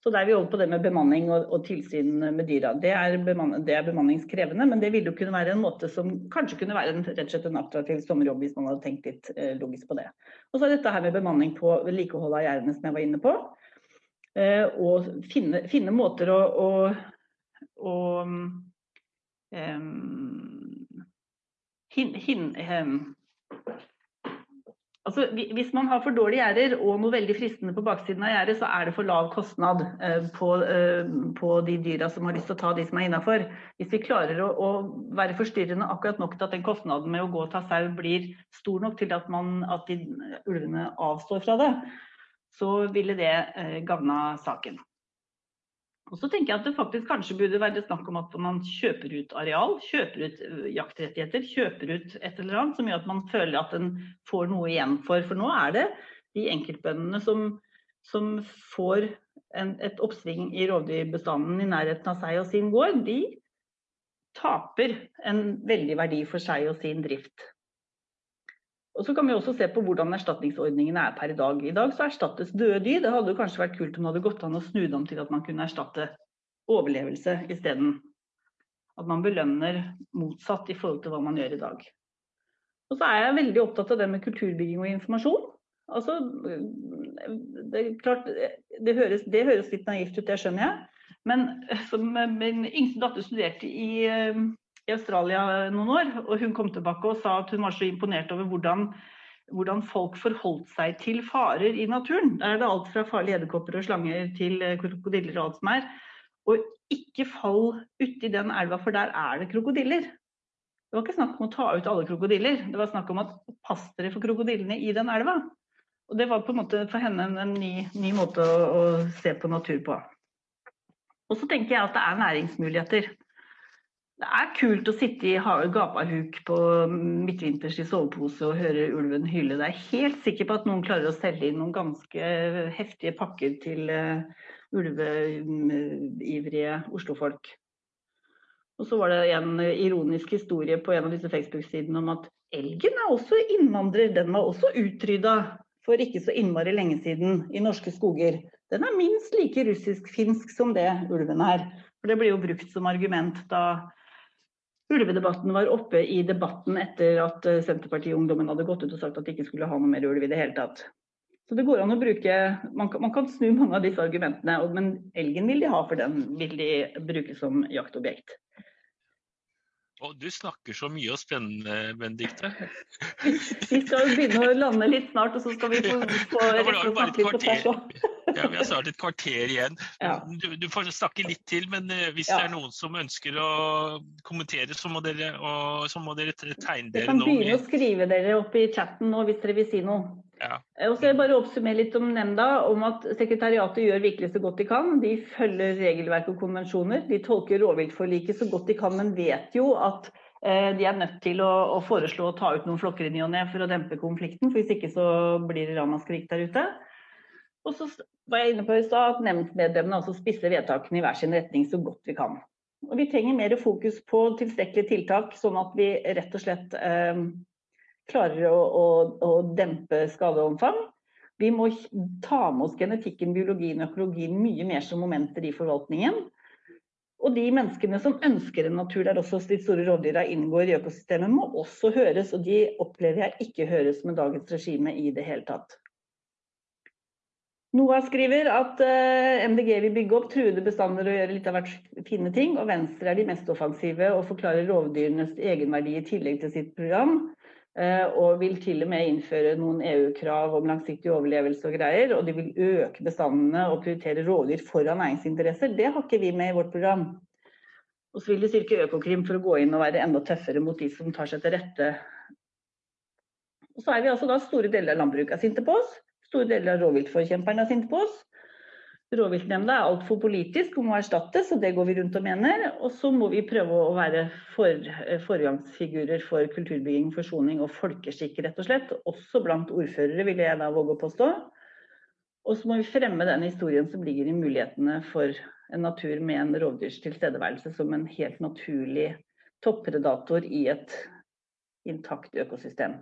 Så der er vi over på det med bemanning og, og tilsyn med dyra. Det er, bemanning, det er, bemanningskrevende, men det ville jo kunne være en måte som kanskje kunne være en, rett og slett en attraktiv sommerjobb hvis man hadde tenkt litt eh, logisk på det. Og så er dette her med bemanning på vedlikehold av gjerdene som jeg var inne på. Eh, og finne, finne, måter å, å, å um, hin, hin, um, Altså, hvis man har for dårlige gjerder og noe veldig fristende på baksiden av gjerdet, så er det for lav kostnad eh, på, eh, på, de dyra som har lyst til å ta de som er innafor. Hvis vi klarer å, å, være forstyrrende akkurat nok til at den kostnaden med å gå og ta sau blir stor nok til at, man, at de, ulvene avstår fra det, så ville det eh, gagna saken. Og så tenker jeg at det faktisk kanskje burde være snakk om at man kjøper ut areal, kjøper ut øh, jaktrettigheter, kjøper ut et eller annet som gjør at man føler at en får noe igjen for. For nå er det de enkeltbøndene som, som får en, et oppsving i rovdyrbestanden i nærheten av seg og sin gård, de taper en veldig verdi for seg og sin drift. Og så kan vi også se på hvordan erstatningsordningene er per i dag. I dag så erstattes døde dyr. Det hadde kanskje vært kult om det hadde gått an å snu dem til at man kunne erstatte overlevelse isteden. At man belønner motsatt i forhold til hva man gjør i dag. Og så er jeg veldig opptatt av det med kulturbygging og informasjon. Altså, det, klart, det, høres, det høres litt naivt ut, det skjønner jeg. Men som min yngste datter studerte i, Australia noen år, og hun kom tilbake og sa at hun var så imponert over hvordan, hvordan folk forholdt seg til farer i naturen. Der er det alt fra farlige edderkopper og slanger til krokodiller og alt som er. Og ikke fall uti den elva, for der er det krokodiller. Det var ikke snakk om å ta ut alle krokodiller, det var snakk om at pass dere for krokodillene i den elva. Og det var på en måte for henne en ny, ny måte å, å, se på natur på. Og så tenker jeg at det er næringsmuligheter. Det er kult å sitte i gapahuk på midtvinters i sovepose og høre ulven hyle. Det er helt sikker på at noen klarer å selge inn noen ganske heftige pakker til uh, ulveivrige oslofolk. Og så var det en ironisk historie på en av disse Facebook-sidene om at elgen er også innvandrer. Den var også utrydda for ikke så innmari lenge siden i norske skoger. Den er minst like russisk-finsk som det ulven er. For det blir jo brukt som argument da ulvedebatten var oppe i debatten etter at Senterpartiungdommen hadde gått ut og sagt at de ikke skulle ha noe mer ulv i det hele tatt. Så det går an å bruke Man kan, man kan snu mange av disse argumentene, men elgen vil de ha, for den vil de bruke som jaktobjekt. Og du snakker så mye og spennende, Benedicte. Vi skal begynne å lande litt snart, og så skal vi få, få rett og snakke litt på tvers òg. Ja, vi har snart et kvarter igjen. Ja. Du, du, får snakke litt til, men eh, hvis ja. det er noen som ønsker å kommentere, så må dere, og, så må dere tegne dere nå. Dere kan begynne å skrive dere opp i chatten nå hvis dere vil si noe. Ja. Og så bare oppsummere litt om nemnda, om at sekretariatet gjør virkelig så godt de kan. De følger regelverk og konvensjoner. De tolker rovviltforliket så godt de kan, men vet jo at eh, de er nødt til å, å, foreslå å ta ut noen flokker i ny og ne for å dempe konflikten. for Hvis ikke så blir det ramaskrik der ute. Og så var jeg inne på i stad at nemndmedlemmene altså spisser vedtakene i hver sin retning så godt vi kan. Og Vi trenger mer fokus på tilstrekkelige tiltak, sånn at vi rett og slett eh, klarer å, å, å dempe skadeomfang. Vi må ta med oss genetikken, biologien og økologien mye mer som momenter i forvaltningen. Og de menneskene som ønsker en natur der også de store rovdyra inngår i økosystemet, må også høres, og de opplever jeg ikke høres med dagens regime i det hele tatt. NOAH skriver at uh, MDG vil bygge opp truede bestander og gjøre litt av hvert fine ting, og Venstre er de mest offensive og forklarer rovdyrenes egenverdi i tillegg til sitt program. Eh, og vil til og med innføre noen EU-krav om langsiktig overlevelse og greier. Og de vil øke bestandene og prioritere rovdyr foran næringsinteresser. Det har ikke vi med i vårt program. Og så vil de styrke Økokrim for å gå inn og være enda tøffere mot de som tar seg til rette. Og så er vi altså da store deler av landbruket er sinte på oss. Store deler av rovviltforkjemperne er sinte på oss. Rovviltnemnda er altfor politisk og må erstattes, og det går vi rundt og mener. Og så må vi prøve å være for, foregangsfigurer for kulturbygging, forsoning og folkeskikk, rett og slett. Også blant ordførere, vil jeg da våge å påstå. Og så må vi fremme den historien som ligger i mulighetene for en natur med en rovdyrs tilstedeværelse som en helt naturlig toppredator i et intakt økosystem.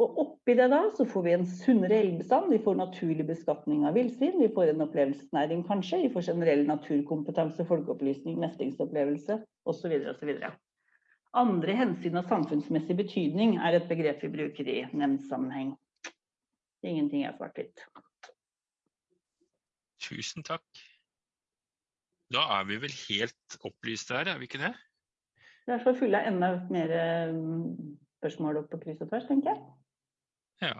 Og oppi det da så får vi en sunnere elgbestand, vi får naturlig beskatning av villsvin, vi får en opplevelsesnæring kanskje, vi får generell naturkompetanse, folkeopplysning, mestringsopplevelse osv. osv. Andre hensyn av samfunnsmessig betydning er et begrep vi bruker i nemndsammenheng. Ingenting er svart-hvitt. Tusen takk. Da er vi vel helt opplyste her, er vi ikke det? Det er så fulle av enda mer eh, spørsmål opp på kryss og tvers, tenker jeg. Ja.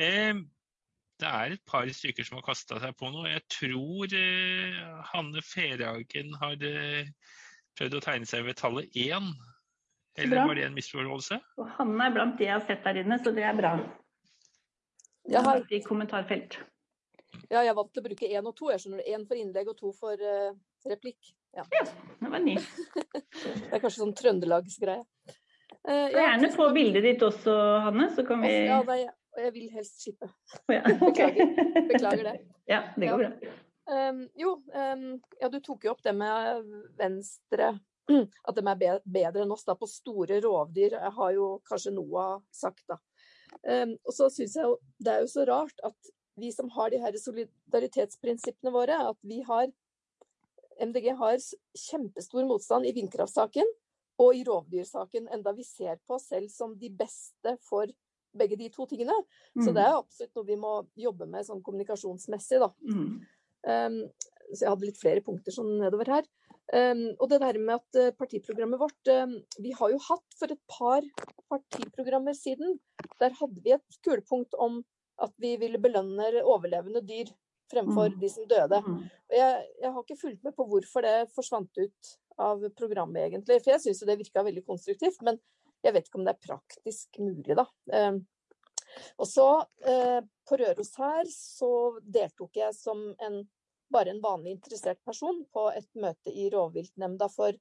Eh, det er et par stykker som har kasta seg på noe. Jeg tror eh, Hanne Ferhagen har eh, prøvd å tegne seg ved tallet én. Eller bra. var det en misforståelse? Og Hanne er blant de jeg har sett der inne, så det er bra. Jeg har i kommentarfelt. Ja, jeg valgte å bruke én og to. Jeg skjønner Én for innlegg og to for uh, replikk. Ja. ja, det var ny. det er kanskje sånn trøndelagsgreie. Uh, ja, gjerne få bildet ditt også, Hanne, så kan vi Ja, nei, jeg vil helst slippe. Ja. Beklager. Beklager det. Ja, det går bra. Um, jo, um, ja, du tok jo opp det med Venstre. At de er bedre enn oss da, på store rovdyr, jeg har jo kanskje Noah sagt. da. Um, og så syns jeg jo det er jo så rart at vi som har de her solidaritetsprinsippene våre, at vi har MDG har kjempestor motstand i vindkraftsaken og i rovdyrsaken, enda vi ser på oss selv som de beste for begge de to tingene. Mm. Så det er absolutt noe vi må jobbe med sånn kommunikasjonsmessig, da. Mm. Um, så jeg hadde litt flere punkter sånn nedover her. Um, og det der med at uh, partiprogrammet vårt um, Vi har jo hatt for et par partiprogrammer siden, der hadde vi et kulepunkt om at vi ville belønne overlevende dyr fremfor Mm. de som døde. Mm. Og jeg, jeg har ikke fulgt med på hvorfor det forsvant ut av programmet, egentlig. For jeg syns det virka veldig konstruktivt, men jeg vet ikke om det er praktisk mulig, da. Um, og så, eh, på Røros her, så deltok jeg som en, bare en vanlig interessert person på et møte i rovviltnemnda for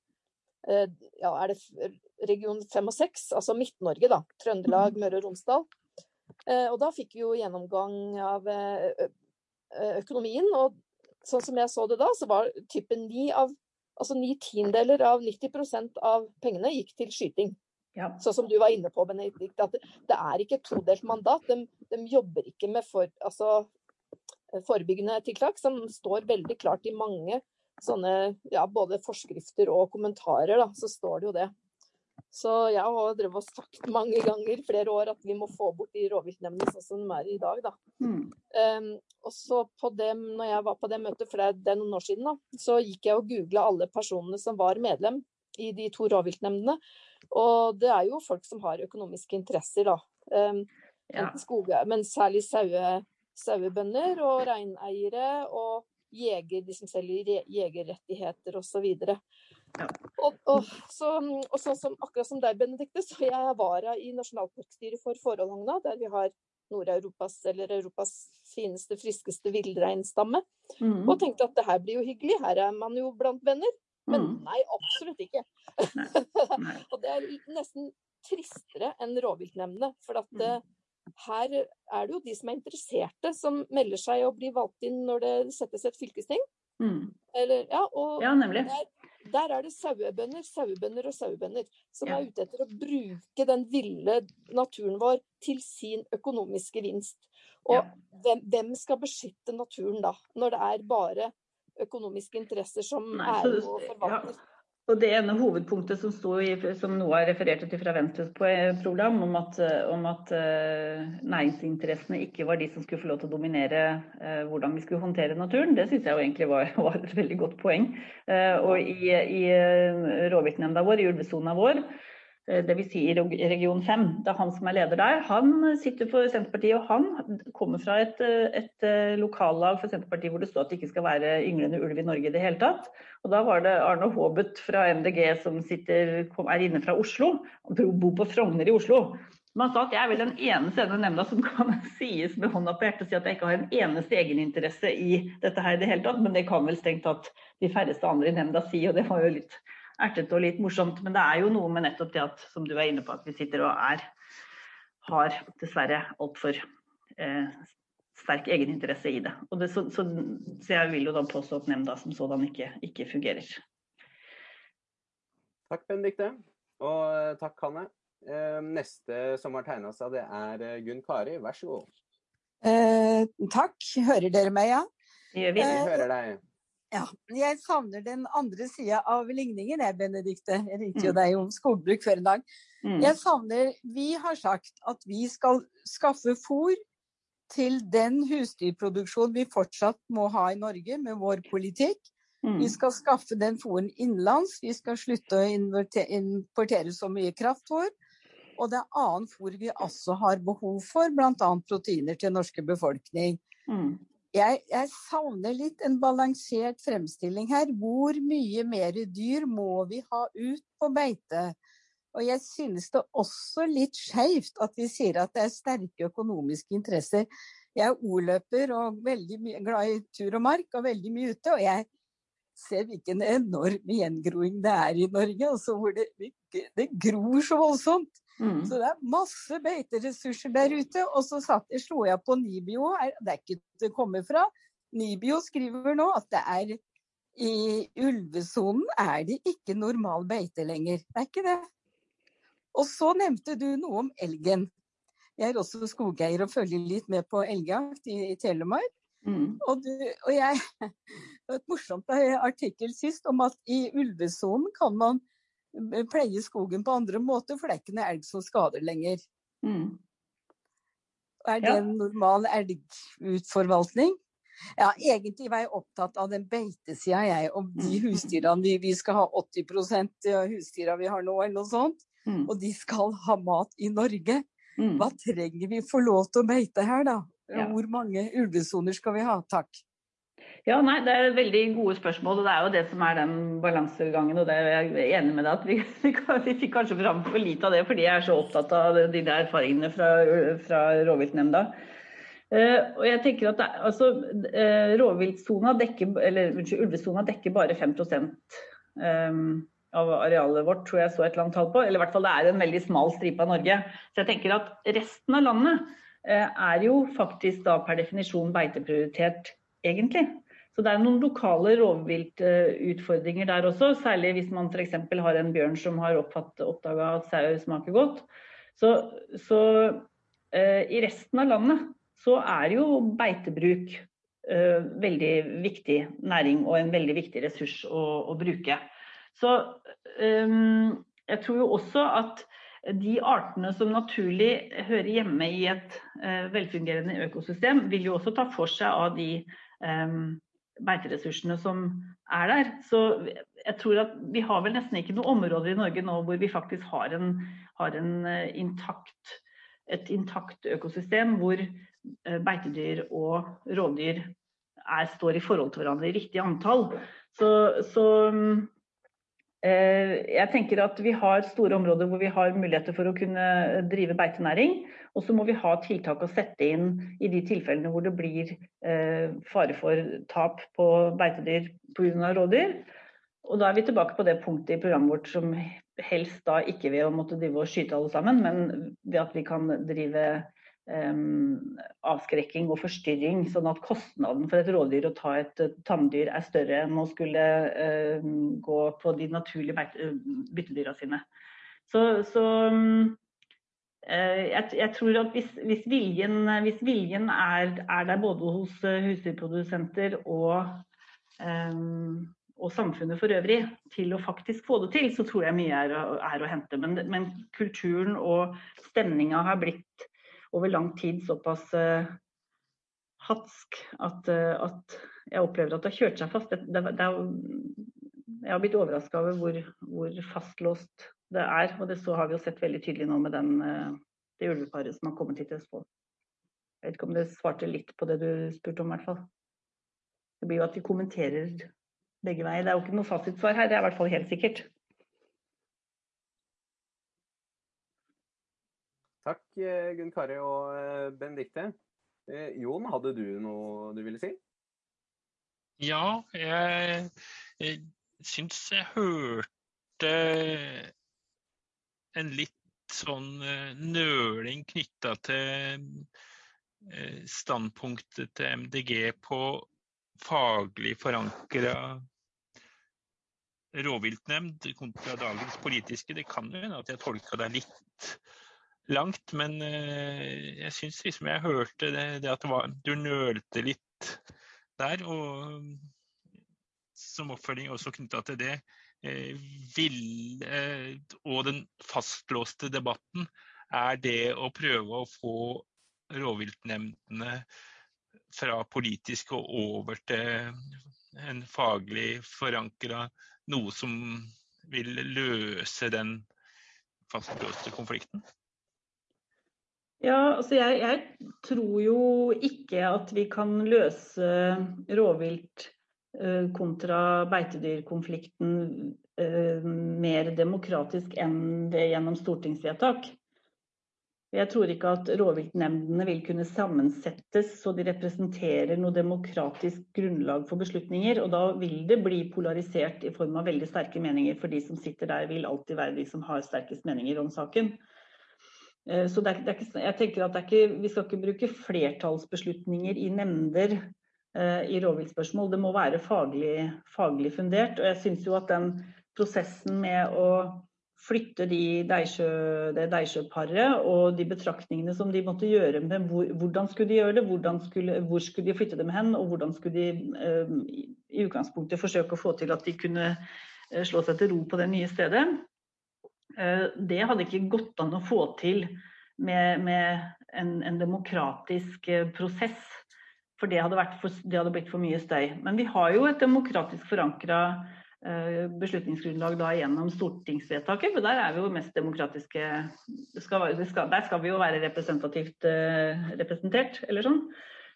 eh, ja, er det region 5 og 6, altså Midt-Norge, da. Trøndelag, Møre og Romsdal. Eh, og da fikk vi jo gjennomgang av økonomien, og sånn som jeg så det da, så var typen ni av Altså ni tiendedeler av 90% av pengene gikk til skyting. Ja. Sånn som du var inne på, Benedikt, at det er ikke et todelt mandat. De, de jobber ikke med for, altså, forebyggende tiltak, som står veldig klart i mange sånne, ja, både forskrifter og kommentarer, da, så står det jo det. Så jeg har drevet og sagt mange ganger flere år at vi må få bort de rovviltnemndene sånn som de er i dag, da. Mm. Um, og så på det, når jeg var på det møtet, for det, er- noen år siden, da, så gikk jeg og googla alle personene som var medlem i de to rovviltnemndene. Og det er jo folk som har økonomiske interesser, da. Um, Ja. enten skoge, men særlig saue, sauebønder og reineiere og jeger, de som selger jegerrettigheter osv. Ja. Og, og, så, og så som, akkurat som deg, Benedikte, så jeg er vara i nasjonalparkstyret for Fårholmagna, der vi har Nord-Europas eller Europas fineste, friskeste villreinstamme. Mm. Og tenkte at det her blir jo hyggelig, her er man jo blant venner. Men Mm. nei, absolutt ikke. Nei. og det er nesten tristere enn rovviltnemndene. For at Mm. eh, her er det jo de som er interesserte, som melder seg og blir valgt inn når det settes et fylkesting. Mm. Eller, ja, og Ja, nemlig. der, der er det sauebønder, sauebønder og sauebønder som er ute etter å bruke den ville naturen vår til sin økonomiske vinst. Og hvem, hvem skal beskytte naturen da, når det er bare økonomiske interesser som Nei, er så- og ja. Og det ene hovedpunktet som, sto i, som Noah refererte til fra Venstres program, om at, om at eh, næringsinteressene ikke var de som skulle få lov til å dominere eh, hvordan vi skulle håndtere naturen, det syns jeg jo egentlig var, var et veldig godt poeng. Eh, og i, i rovviltnemnda vår, i ulvesona vår, dvs. Si i region 5, det er han som er leder der, han sitter for Senterpartiet, og han kommer fra et, eh, et eh, lokallag for Senterpartiet hvor det står at det ikke skal være ynglende ulv i Norge i det hele tatt. Og da var det Arne Haabet fra MDG som sitter, er inne fra Oslo, og bor på Frogner i Oslo. Men han sa at jeg er vel den eneste i nemnda som kan sies med hånda på hjertet og si at jeg ikke har en eneste egeninteresse i dette her i det hele tatt, men det kan vel strengt tatt de færreste andre i nemnda si, og det var jo litt ertete og litt morsomt. Men det er jo noe med nettopp det at, som du er inne på, at vi sitter og er har dessverre altfor eh, sterk egeninteresse i det. Og det så, så, så jeg vil jo da påstå at nemnda som sådan ikke, ikke fungerer. Takk, Benedikte. Og eh, takk, Hanne. Eh, Neste som har tegna seg, det er eh, Gunn Kari. Vær så god. Eh, takk. Hører dere meg, ja? Gjør vi. Vi hører deg. Ja? Jeg savner den andre sida av ligningen, jeg, Benedikte. Jeg ringte jo Mm. deg om skogbruk før en dag. Mm. Jeg savner Vi har sagt at vi skal skaffe fôr til den husdyrproduksjonen vi fortsatt må ha i Norge med vår politikk. Mm. Vi skal skaffe den fôren innenlands. Vi skal slutte å importere så mye kraftfôr. Og det er annet fôr vi også har behov for, bl.a. proteiner til norske befolkning. Mm. Jeg, jeg savner litt en balansert fremstilling her. Hvor mye mer dyr må vi ha ut på beite? Og jeg synes det også litt skeivt at vi sier at det er sterke økonomiske interesser. Jeg er ordløper og veldig glad i tur og mark og veldig mye ute. Og jeg ser hvilken enorm gjengroing det er i Norge, altså hvor det, det gror så voldsomt. Mm. Så det er masse beiteressurser der ute. Og så satt, slo jeg på Nibio, er- det er ikke det kommer fra. Nibio skriver nå at det er i ulvesonen er det ikke normal beite lenger. Det er ikke det. Og så nevnte du noe om elgen. Jeg er også skogeier og følger litt med på elgjakt i, i Telemark. Mm. Og, du, og jeg et morsomt artikkel sist om at i ulvesonen kan man pleie skogen på andre måter, for det er ikke noe elg som skader lenger. Mm. Er det en normal elgutforvaltning? Ja, egentlig var jeg opptatt av den beitesida, jeg. Om de husdyrene vi, vi skal ha 80 av husdyra vi har nå, eller noe sånt. Mm. Og de skal ha mat i Norge. Mm. Hva trenger vi for lov til å beite her, da? Ja. Hvor mange ulvesoner skal vi ha? Takk. Ja, nei, Det er veldig gode spørsmål, og det er jo det som er den balansegangen. og det er Jeg enig med deg at vi, vi, fikk kanskje fram for lite av det fordi jeg er så opptatt av de der erfaringene fra, fra rovviltnemnda. Uh, og jeg tenker at det, er- altså, uh, dekker, eller unnskyld, ulvesona dekker bare 5 um, av arealet vårt, tror jeg så et eller annet tall på. Eller i hvert fall det er en veldig smal stripe av Norge. Så jeg tenker at resten av landet uh, er jo faktisk da per definisjon beiteprioritert, egentlig. Så det er noen lokale rovviltutfordringer der også, særlig hvis man f.eks. har en bjørn som har oppdaga at sau smaker godt. Så, så eh, i resten av landet så er jo beitebruk eh, veldig viktig næring og en veldig viktig ressurs å, å bruke. Så eh, jeg tror jo også at de artene som naturlig hører hjemme i et eh, velfungerende økosystem, vil jo også ta for seg av de eh, beiteressursene som er der. Så jeg tror at vi har vel nesten ikke noe områder i Norge nå hvor vi faktisk har, en, har en eh, intakt, et intakt økosystem hvor eh, beitedyr og rovdyr står i forhold til hverandre i riktig antall. Så, så eh, jeg tenker at vi har store områder hvor vi har muligheter for å kunne drive beitenæring. Og så må vi ha tiltak å sette inn i de tilfellene hvor det blir eh, fare for tap på beitedyr pga. rovdyr. Og da er vi tilbake på det punktet i programmet vårt som helst da ikke ved å måtte drive og skyte alle sammen, men ved at vi kan drive eh, avskrekking og forstyrring, sånn at kostnaden for et rådyr å ta et tanndyr tamdyr er større enn å skulle eh, gå på de naturlige byttedyra sine. Så, så jeg, jeg, tror at hvis, hvis viljen, hvis viljen er, er, der både hos husdyrprodusenter og, og, samfunnet for øvrig til å faktisk få det til, så tror jeg mye er, er å hente. Men, men, kulturen og stemninga har blitt over lang tid såpass uh, hatsk at, uh, at, jeg opplever at det har kjørt seg fast. Det, det, det er, jeg har blitt overraska over hvor, hvor fastlåst det er. Og det så har vi jo sett veldig tydelig nå med den, det ulveparet som har kommet hit til Østfold. Jeg vet ikke om det svarte litt på det du spurte om, i hvert fall. Det blir jo at vi kommenterer begge veier. Det er jo ikke noe fasitsvar her, det er i hvert fall helt sikkert. Takk, Gunn Kari og Benedicte. Jon, hadde du noe du ville si? Ja, jeg, jeg syns jeg hørte en litt sånn nøling knytta til standpunktet til MDG på faglig forankra rovviltnemnd kontra dagens politiske. Det kan jo hende at jeg tolka deg litt langt, men jeg syns liksom jeg hørte det, det at det var, du nølte litt der. Og som oppfølging også knytta til det, vil, og den fastlåste debatten, er det å prøve å få rovviltnemndene fra politisk og over til en faglig forankra noe som vil løse den fastlåste konflikten? Ja, altså jeg, jeg, tror jo ikke at vi kan løse rovvilt eh, kontra beitedyrkonflikten eh, mer demokratisk enn det gjennom stortingsvedtak. Jeg tror ikke at rovviltnemndene vil kunne sammensettes så de representerer noe demokratisk grunnlag for beslutninger. Og da vil det bli polarisert i form av veldig sterke meninger, for de som sitter der vil alltid være de som har sterkest meninger om saken. Så det er, det er ikke, jeg tenker at ikke, Vi skal ikke bruke flertallsbeslutninger i nemnder eh, i rovviltspørsmål. Det må være faglig, faglig fundert. Og jeg syns jo at den prosessen med å flytte de Deisjø, det Deisjø-paret og de betraktningene som de måtte gjøre med hvor, hvordan skulle de gjøre det, skulle, hvor skulle de flytte dem hen, og hvordan skulle de eh, i utgangspunktet forsøke å få til at de kunne eh, slå seg til ro på det nye stedet. Det hadde ikke gått an å få til med, med en, en, demokratisk prosess for det hadde, for, det hadde, blitt for mye støy. Men vi har jo et demokratisk forankra eh, beslutningsgrunnlag da gjennom stortingsvedtaket, for der er vi jo mest demokratiske skal, skal, Der skal vi jo være representativt eh, representert, eller sånn.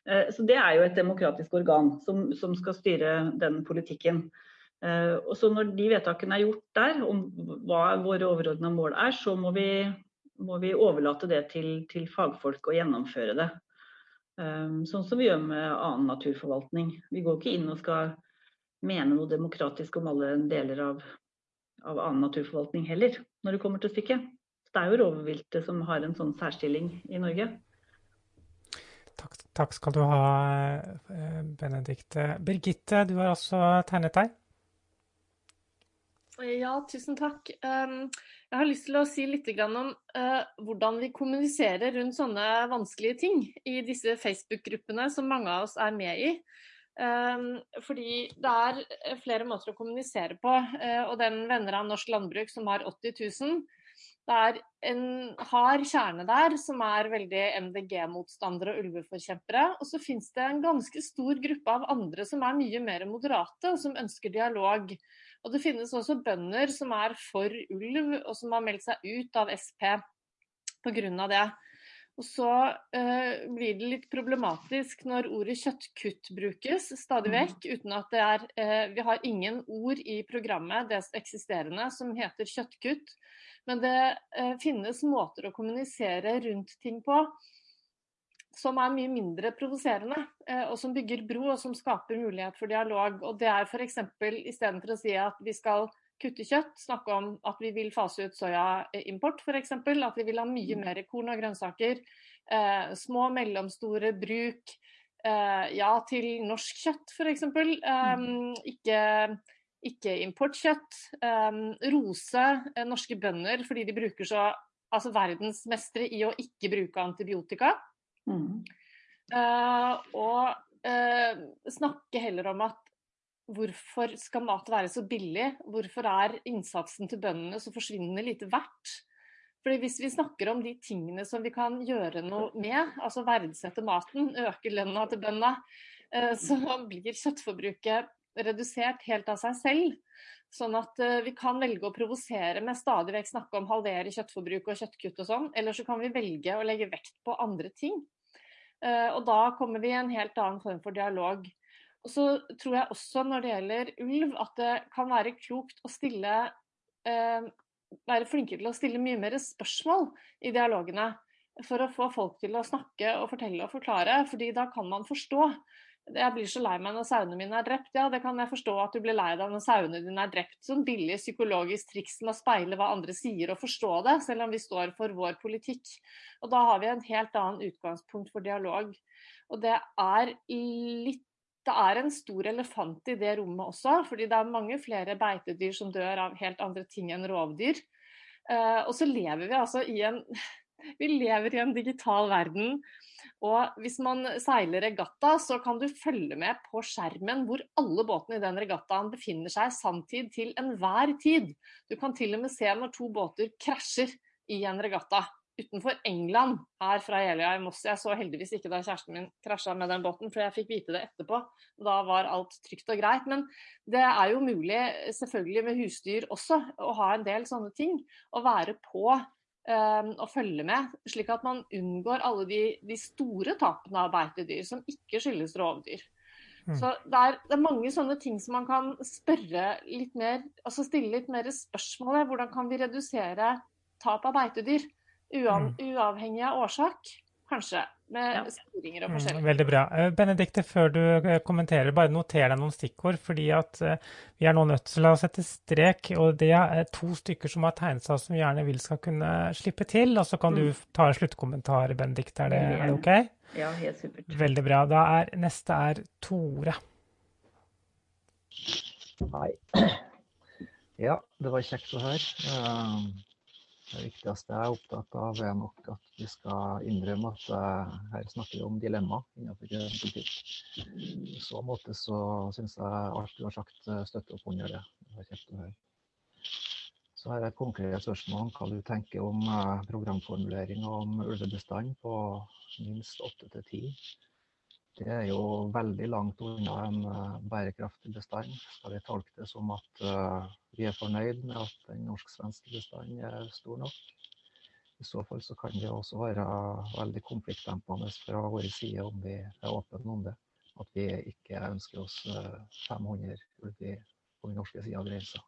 Eh, så det er jo et demokratisk organ som, som skal styre den politikken. Eh, og så når de vedtakene er gjort der, om hva våre overordna mål er, så må vi, må vi overlate det til, til fagfolk å gjennomføre det. Ehm, sånn som vi gjør med annen naturforvaltning. Vi går ikke inn og skal mene noe demokratisk om alle deler av, av annen naturforvaltning heller, når det kommer til stykket. Det er jo rovviltet som har en sånn særstilling i Norge. Takk, takk skal du ha, eh, Benedikte. Birgitte, du har også tegnet deg. Ja, tusen takk. Um, jeg har lyst til å si litt om uh, hvordan vi kommuniserer rundt sånne vanskelige ting i disse Facebook-gruppene som mange av oss er med i. Um, fordi det er flere måter å kommunisere på. Uh, og den venner av norsk landbruk som har 80 000, det er en hard kjerne der som er veldig MDG-motstandere og ulveforkjempere. Og så finnes det en ganske stor gruppe av andre som er mye mer moderate, og som ønsker dialog. Og det finnes også bønder som er for ulv, og som har meldt seg ut av SP pga. det. Og så uh, blir det litt problematisk når ordet kjøttkutt brukes stadig mm. vekk, uten at det er uh, Vi har ingen ord i programmet, det eksisterende, som heter kjøttkutt. Men det uh, finnes måter å kommunisere rundt ting på som er mye mindre provoserende, eh, og som bygger bro og som skaper mulighet for dialog. Og det er f.eks. istedenfor å si at vi skal kutte kjøtt, snakke om at vi vil fase ut soyaimport f.eks. At vi vil ha mye mer korn og grønnsaker. Eh, små, mellomstore bruk. Eh, ja til norsk kjøtt f.eks. Eh, ikke, ikke importkjøtt. Eh, rose norske bønder fordi de bruker så altså verdensmestere i å ikke bruke antibiotika. Uh, og uh, snakke heller om at hvorfor skal mat være så billig? Hvorfor er innsatsen til bøndene så forsvinnende lite verdt? Fordi Hvis vi snakker om de tingene som vi kan gjøre noe med, altså verdsette maten, øke lønna til bøndene, uh, så blir kjøttforbruket redusert helt av seg selv. Sånn at vi kan velge å provosere med stadig vekk snakke om halvere kjøttforbruk og kjøttkutt og sånn, eller så kan vi velge å legge vekt på andre ting. Eh, og da kommer vi i en helt annen form for dialog. Og så tror jeg også når det gjelder ulv, at det kan være klokt å stille eh, Være flinke til å stille mye mer spørsmål i dialogene. For å få folk til å snakke og fortelle og forklare, fordi da kan man forstå. Jeg blir så lei meg når sauene mine er drept. Ja, det kan jeg forstå at du blir lei deg når sauene dine er drept. Sånn billig psykologisk triks med å speile hva andre sier og forstå det, selv om vi står for vår politikk. Og da har vi en helt annen utgangspunkt for dialog. Og det er litt det er en stor elefant i det rommet også, fordi det er mange flere beitedyr som dør av helt andre ting enn rovdyr. Uh, og så lever vi altså i en vi lever i en digital verden og hvis man seiler regatta, så kan du følge med på skjermen hvor alle båtene i den regattaen befinner seg sanntid til enhver tid. Du kan til og med se når to båter krasjer i en regatta. Utenfor England, her fra Jeløya i Moss. Jeg så heldigvis ikke da kjæresten min krasja med den båten, for jeg fikk vite det etterpå. Da var alt trygt og greit. Men det er jo mulig, selvfølgelig med husdyr også, å ha en del sånne ting. Å være på å følge med, slik at man unngår alle de, de store tapene av beitedyr som ikke skyldes rovdyr. Mm. Så det er, det er, mange sånne ting som man kan spørre litt mer, altså stille litt mer spørsmål ved. Hvordan kan vi redusere tap av beitedyr, mm. uavhengig av årsak? Kanskje med ja. sporinger og forskjellig. Mm, veldig bra. Eh, Benedikte, før du eh, kommenterer, bare noter deg noen stikkord. fordi at uh, vi er nå nødt til å sette strek. Og det er to stykker som har tegnet seg som vi gjerne vil skal kunne slippe til. Og så kan mm. du ta en sluttkommentar, Benedikte. Er, er, det OK? Ja, helt supert. Veldig bra. Da er neste er Tore. Hei. Ja, det var kjekt å høre. Uh, det viktigste jeg er opptatt av, er nok at vi skal innrømme at uh, her snakker vi om dilemma innenfor politikk. I så måte så syns jeg alt du har sagt, eh, støtter opp under det. Det var kjekt å høre. Så har jeg et konkret spørsmål om hva du tenker om programformulering om ulvebestand på minst åtte til ti. Det er jo veldig langt unna en uh, bærekraftig bestand. Skal vi tolke det som at uh, vi er fornøyd med at den norsk-svenske bestanden er stor nok? I så fall så kan det også være veldig konfliktdempende fra vår side om vi er åpne om det. At vi ikke ønsker oss uh, 500 ulv på den norske sida av grensa.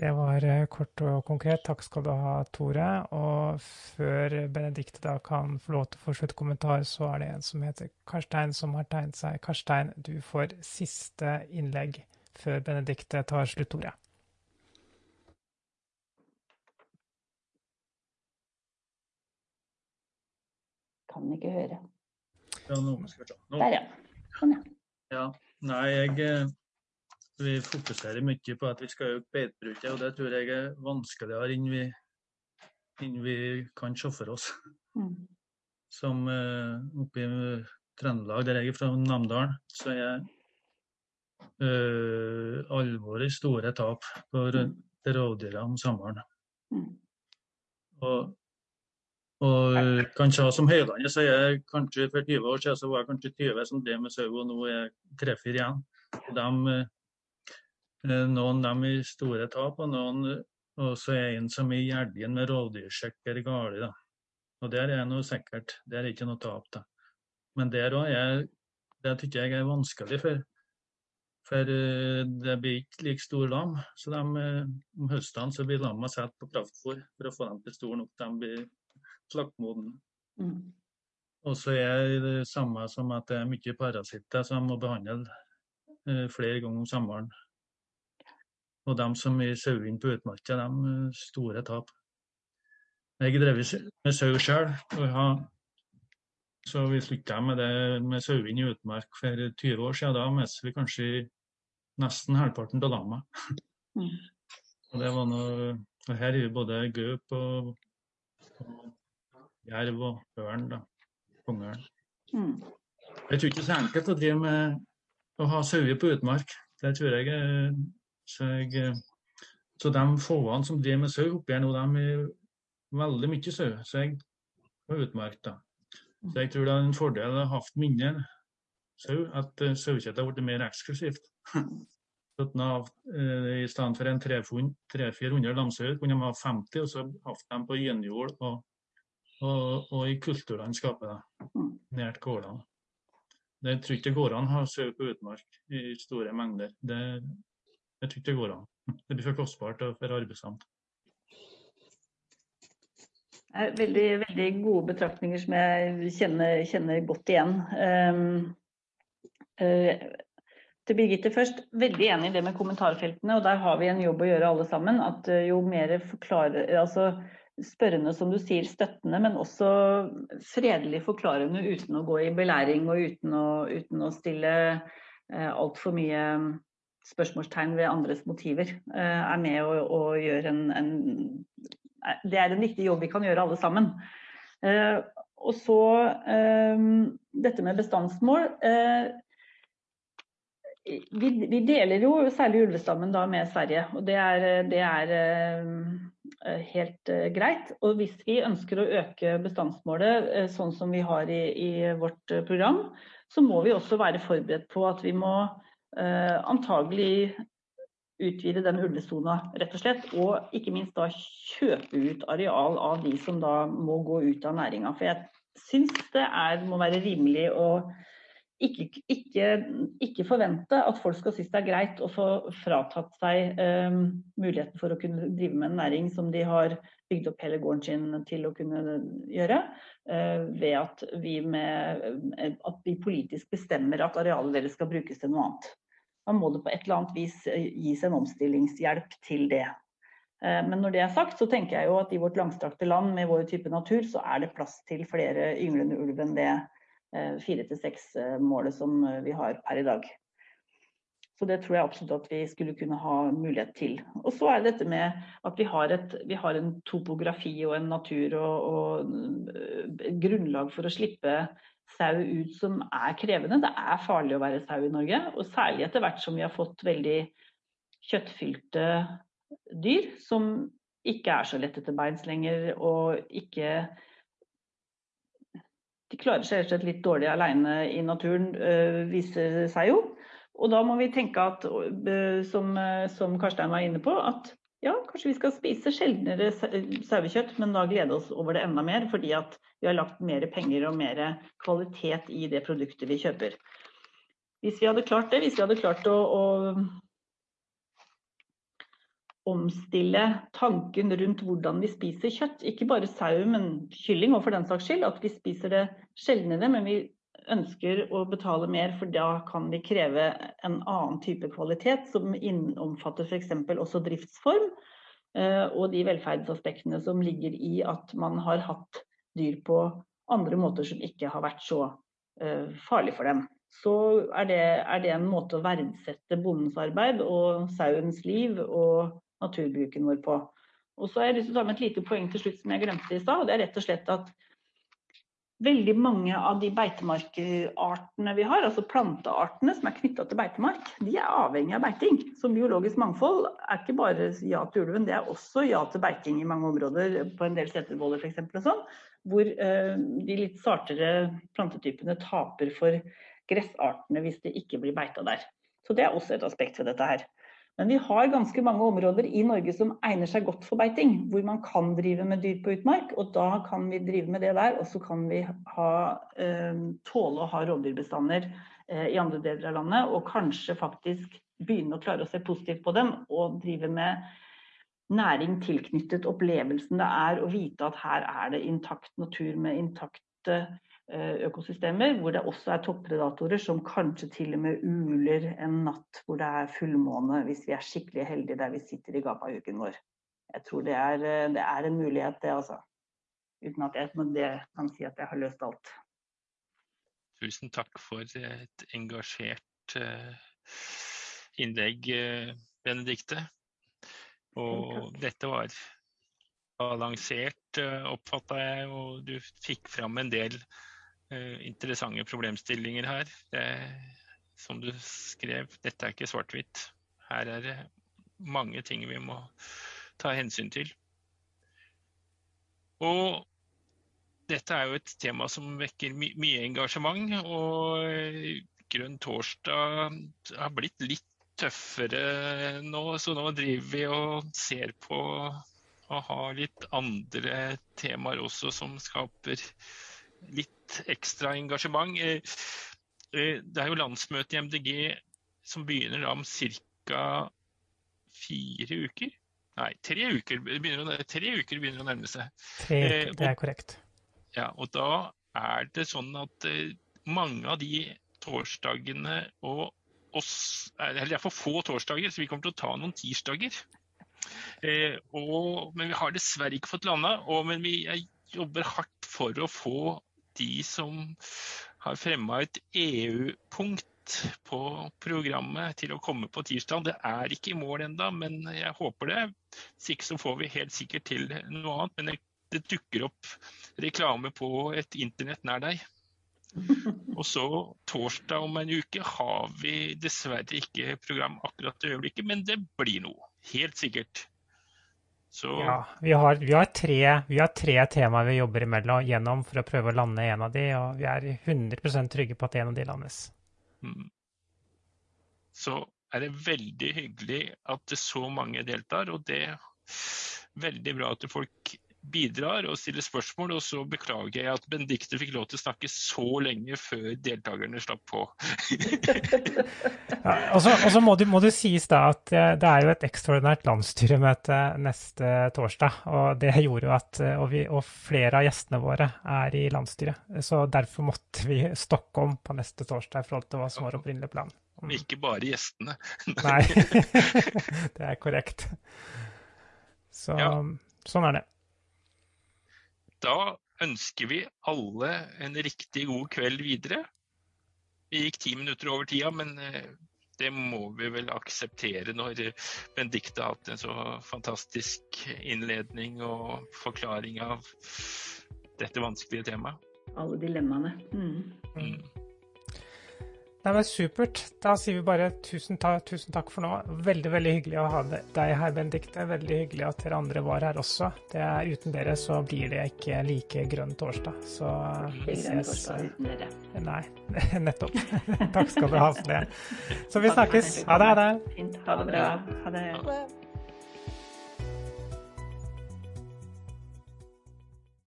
Det var eh, kort og konkret. Takk skal du ha, Tore. Og før Benedikte da kan få lov til å få sluttkommentar, så er det en som heter Karstein som har tegnet seg. Karstein, du får siste innlegg før Benedikte tar sluttordet. Kan ikke høre. Ja, nå skal vi se. Nå. Der, ja. Sånn, ja. ja. Nei, jeg eh, vi fokuserer mye på at vi skal øke beitebruket, og det tror jeg er vanskeligere enn vi, enn vi kan se for oss. Mm. Som uh, oppe i Trøndelag, der jeg er fra Namdalen, så er uh, alvorlig store tap for mm. rovdyra om sommeren. Mm. Og, og kanskje som Høylandet så er kanskje for 20 år siden så var det kanskje 20 som drev med sau, og nå er jeg 3-4 igjen. De Eh, noen dem i store tap, og noen også er en som i Gjerdien med rovdyrsjekker gale. Da. Og der er noe sikkert. Der er ikke noe tap. da. Men der òg er det syns jeg er vanskelig, for, for eh, det blir ikke like stor lam. Så de, eh, om høstene så blir lamma satt på kraftfôr for å få dem til store nok. De blir slaktmodne. Mm. Og så er det samme som at det er mye parasitter som må behandle flere ganger om sommeren. Og de som er sauene på utmarka, de store tap. Jeg har drevet med sau sjøl, så vi slutta med det med sauing i utmark for 20 år siden. Da mistet vi kanskje nesten halvparten av lamma. Mm. Og det var noe og Her er vi både gaup og, og jerv og ørn. da, Kongeørn. Mm. Jeg tror ikke det er så enkelt å drive med å ha sauer på utmark. Det tror jeg er så, jeg, eh, så de fåene som driver med sau oppi her nå, de er veldig mye sau. Så jeg har utmerket da. Så jeg tror det er en fordel å ha hatt mindre sau, at uh, sauekjøttet har blitt mer eksklusivt. Av, eh, I stedet for en 300-400 lamsauer kunne de ha 50, og så hatt dem på gjenjord og, og, og, i kulturlandskapet, nært gårdene. Det tror ikke det går an å ha sau på utmark i store mengder. Det, jeg tror ikke det går an. Det blir for kostbart og for arbeidsomt. Veldig, veldig gode betraktninger som jeg kjenner, kjenner godt igjen. Um, uh, til Birgitte først, veldig enig i det med kommentarfeltene. og Der har vi en jobb å gjøre alle sammen. At uh, jo mer altså spørrende som du sier, støttende, men også fredelig forklarende uten å gå i belæring og uten å, uten å stille uh, altfor mye spørsmålstegn ved andres motiver eh, er med å, å gjøre en, en, Det er en viktig jobb vi kan gjøre alle sammen. Eh, og så eh, dette med bestandsmål. Vi, vi, deler jo særlig ulvestammen da med Sverige, og det er, det er helt greit. Og hvis vi ønsker å øke bestandsmålet sånn som vi har i, i vårt program, så må vi også være forberedt på at vi må antagelig utvide den ulvesona, rett og slett. Og ikke minst da kjøpe ut areal av de som da må gå ut av næringa. For jeg syns det er, må være rimelig å ikke, ikke, ikke, forvente at folk skal synes det er greit å få fratatt seg eh, muligheten for å kunne drive med en næring som de har bygd opp hele gården sin til å kunne gjøre, eh, ved at vi, med, eh, at vi politisk bestemmer at arealet deres skal brukes til noe annet. Da må det på et eller annet vis eh, gis en omstillingshjelp til det. Men når det er sagt, så tenker jeg jo at i vårt langstrakte land med vår type natur, så er det plass til flere ynglende ulv enn det fire til seks-målet som vi har per i dag. Så det tror jeg absolutt at vi skulle kunne ha mulighet til. Og så er det dette med at vi har, et, vi har en topografi og en natur og, og grunnlag for å slippe sau ut som er krevende. Det er farlig å være sau i Norge. Og særlig etter hvert som vi har fått veldig kjøttfylte dyr som ikke er så lette til beins lenger, og ikke de klarer seg rett og slett litt dårlig alene i naturen, viser seg jo. Og da må vi tenke at, som, som Karstein var inne på, at ja, kanskje vi skal spise sjeldnere sauekjøtt, men da glede oss over det enda mer, fordi at vi har lagt mer penger og mer kvalitet i det produktet vi kjøper. Hvis vi hadde klart det, hvis vi hadde klart å, å omstille tanken rundt hvordan vi spiser kjøtt, ikke bare sau, men kylling og for den saks skyld, at vi spiser det sjeldnere, men vi ønsker å betale mer, for da kan vi kreve en annen type kvalitet, som omfatter f.eks. også driftsform, eh, og de velferdsaspektene som ligger i at man har hatt dyr på andre måter som ikke har vært så uh, farlig for dem. Så er det, er det, en måte å verdsette bondens arbeid og sauens liv og naturbruken vår på. Og så har jeg lyst til å ta med et lite poeng til slutt som jeg glemte i stad. Det er rett og slett at veldig mange av de beitemarkartene vi har, altså planteartene som er knytta til beitemark, de er avhengig av beiting. Så biologisk mangfold er ikke bare ja til ulven, det er også ja til beiting i mange områder, på en del setervoller f.eks. sånn hvor eh, de litt sartere plantetypene taper for gressartene hvis det ikke blir beita der. Så det er også et aspekt ved dette her. Men vi har ganske mange områder i Norge som egner seg godt for beiting, hvor man kan drive med dyr på utmark. og Da kan vi drive med det der, og så kan vi ha, eh, tåle å ha rovdyrbestander eh, i andre deler av landet. Og kanskje faktisk begynne å klare å se positivt på dem og drive med næring tilknyttet opplevelsen det er å vite at her er det intakt natur med intakte økosystemer, hvor det også er toppredatorer som kanskje til og med uler en natt hvor det er fullmåne, hvis vi er skikkelig heldige der vi sitter i gapahuken vår. Jeg tror det er, eh, det er, en mulighet, det altså. Uten at jeg med det kan si at jeg har løst alt. Tusen takk for et engasjert eh, innlegg, Benedikte. Og dette var balansert, eh, oppfatta jeg, og du fikk fram en del interessante problemstillinger her. Det, som du skrev, dette er ikke svart-hvitt. Her er det mange ting vi må ta hensyn til. Og dette er jo et tema som vekker my mye engasjement. Og Grønn torsdag har blitt litt tøffere nå, så nå driver vi og ser på å ha litt andre temaer også som skaper litt ekstra engasjement. Eh, eh, det er jo landsmøte i MDG som begynner om ca. fire uker. Nei, tre uker begynner, tre uker begynner å nærme seg. Tre, eh, det er korrekt. Ja, og da er det sånn at mange av de torsdagene og oss, eller det er for få torsdager, så vi kommer til å ta noen tirsdager. Eh, og, men vi har dessverre ikke fått landa. Men vi jobber hardt for å få de som har fremma et EU-punkt på programmet til å komme på tirsdag. Det er ikke i mål ennå, men jeg håper det. Hvis ikke så får vi helt sikkert til noe annet. Men det, dukker opp reklame på et internett nær deg. Og så torsdag om en uke har vi dessverre ikke program akkurat i øyeblikket, men det blir noe. Helt sikkert. Så... Ja, vi har, vi, har tre, vi har, tre, temaer vi jobber imellom gjennom for å prøve å lande en av de, og vi er 100% trygge på at en av de landes. Mm. Så er det veldig hyggelig at så mange deltar, og det er veldig bra at folk bidrar og stiller spørsmål. Og så beklager jeg at Benedicte fikk lov til å snakke så lenge før deltakerne slapp på. ja, og så må, må, det sies da at eh, det er jo et ekstraordinært landsstyremøte neste torsdag. Og det gjorde jo at eh, og, vi, og flere av gjestene våre er i landsstyret. Så derfor måtte vi stokke om på neste torsdag i forhold til hva som var opprinnelig plan. Mm. Ikke bare gjestene. Nei, det er korrekt. Så ja. sånn er det. Da ønsker vi alle en riktig god kveld videre. Vi gikk ti minutter over tida, men eh, det må vi vel akseptere når Benedicte har hatt en så fantastisk innledning og forklaring av dette vanskelige temaet. Alle dilemmaene. Mm. Mm. Nei, men Supert. Da sier vi bare tusen, ta, tusen, takk for nå. Veldig veldig hyggelig å ha deg her, Benedicte. Veldig hyggelig at dere andre var her også. Det er, uten dere så blir det ikke like grønn torsdag. Så vi ses. uten dere. Nei, nettopp. takk skal du ha for det. Så vi snakkes. Ha det. Ha det. Ha det bra. Ha det.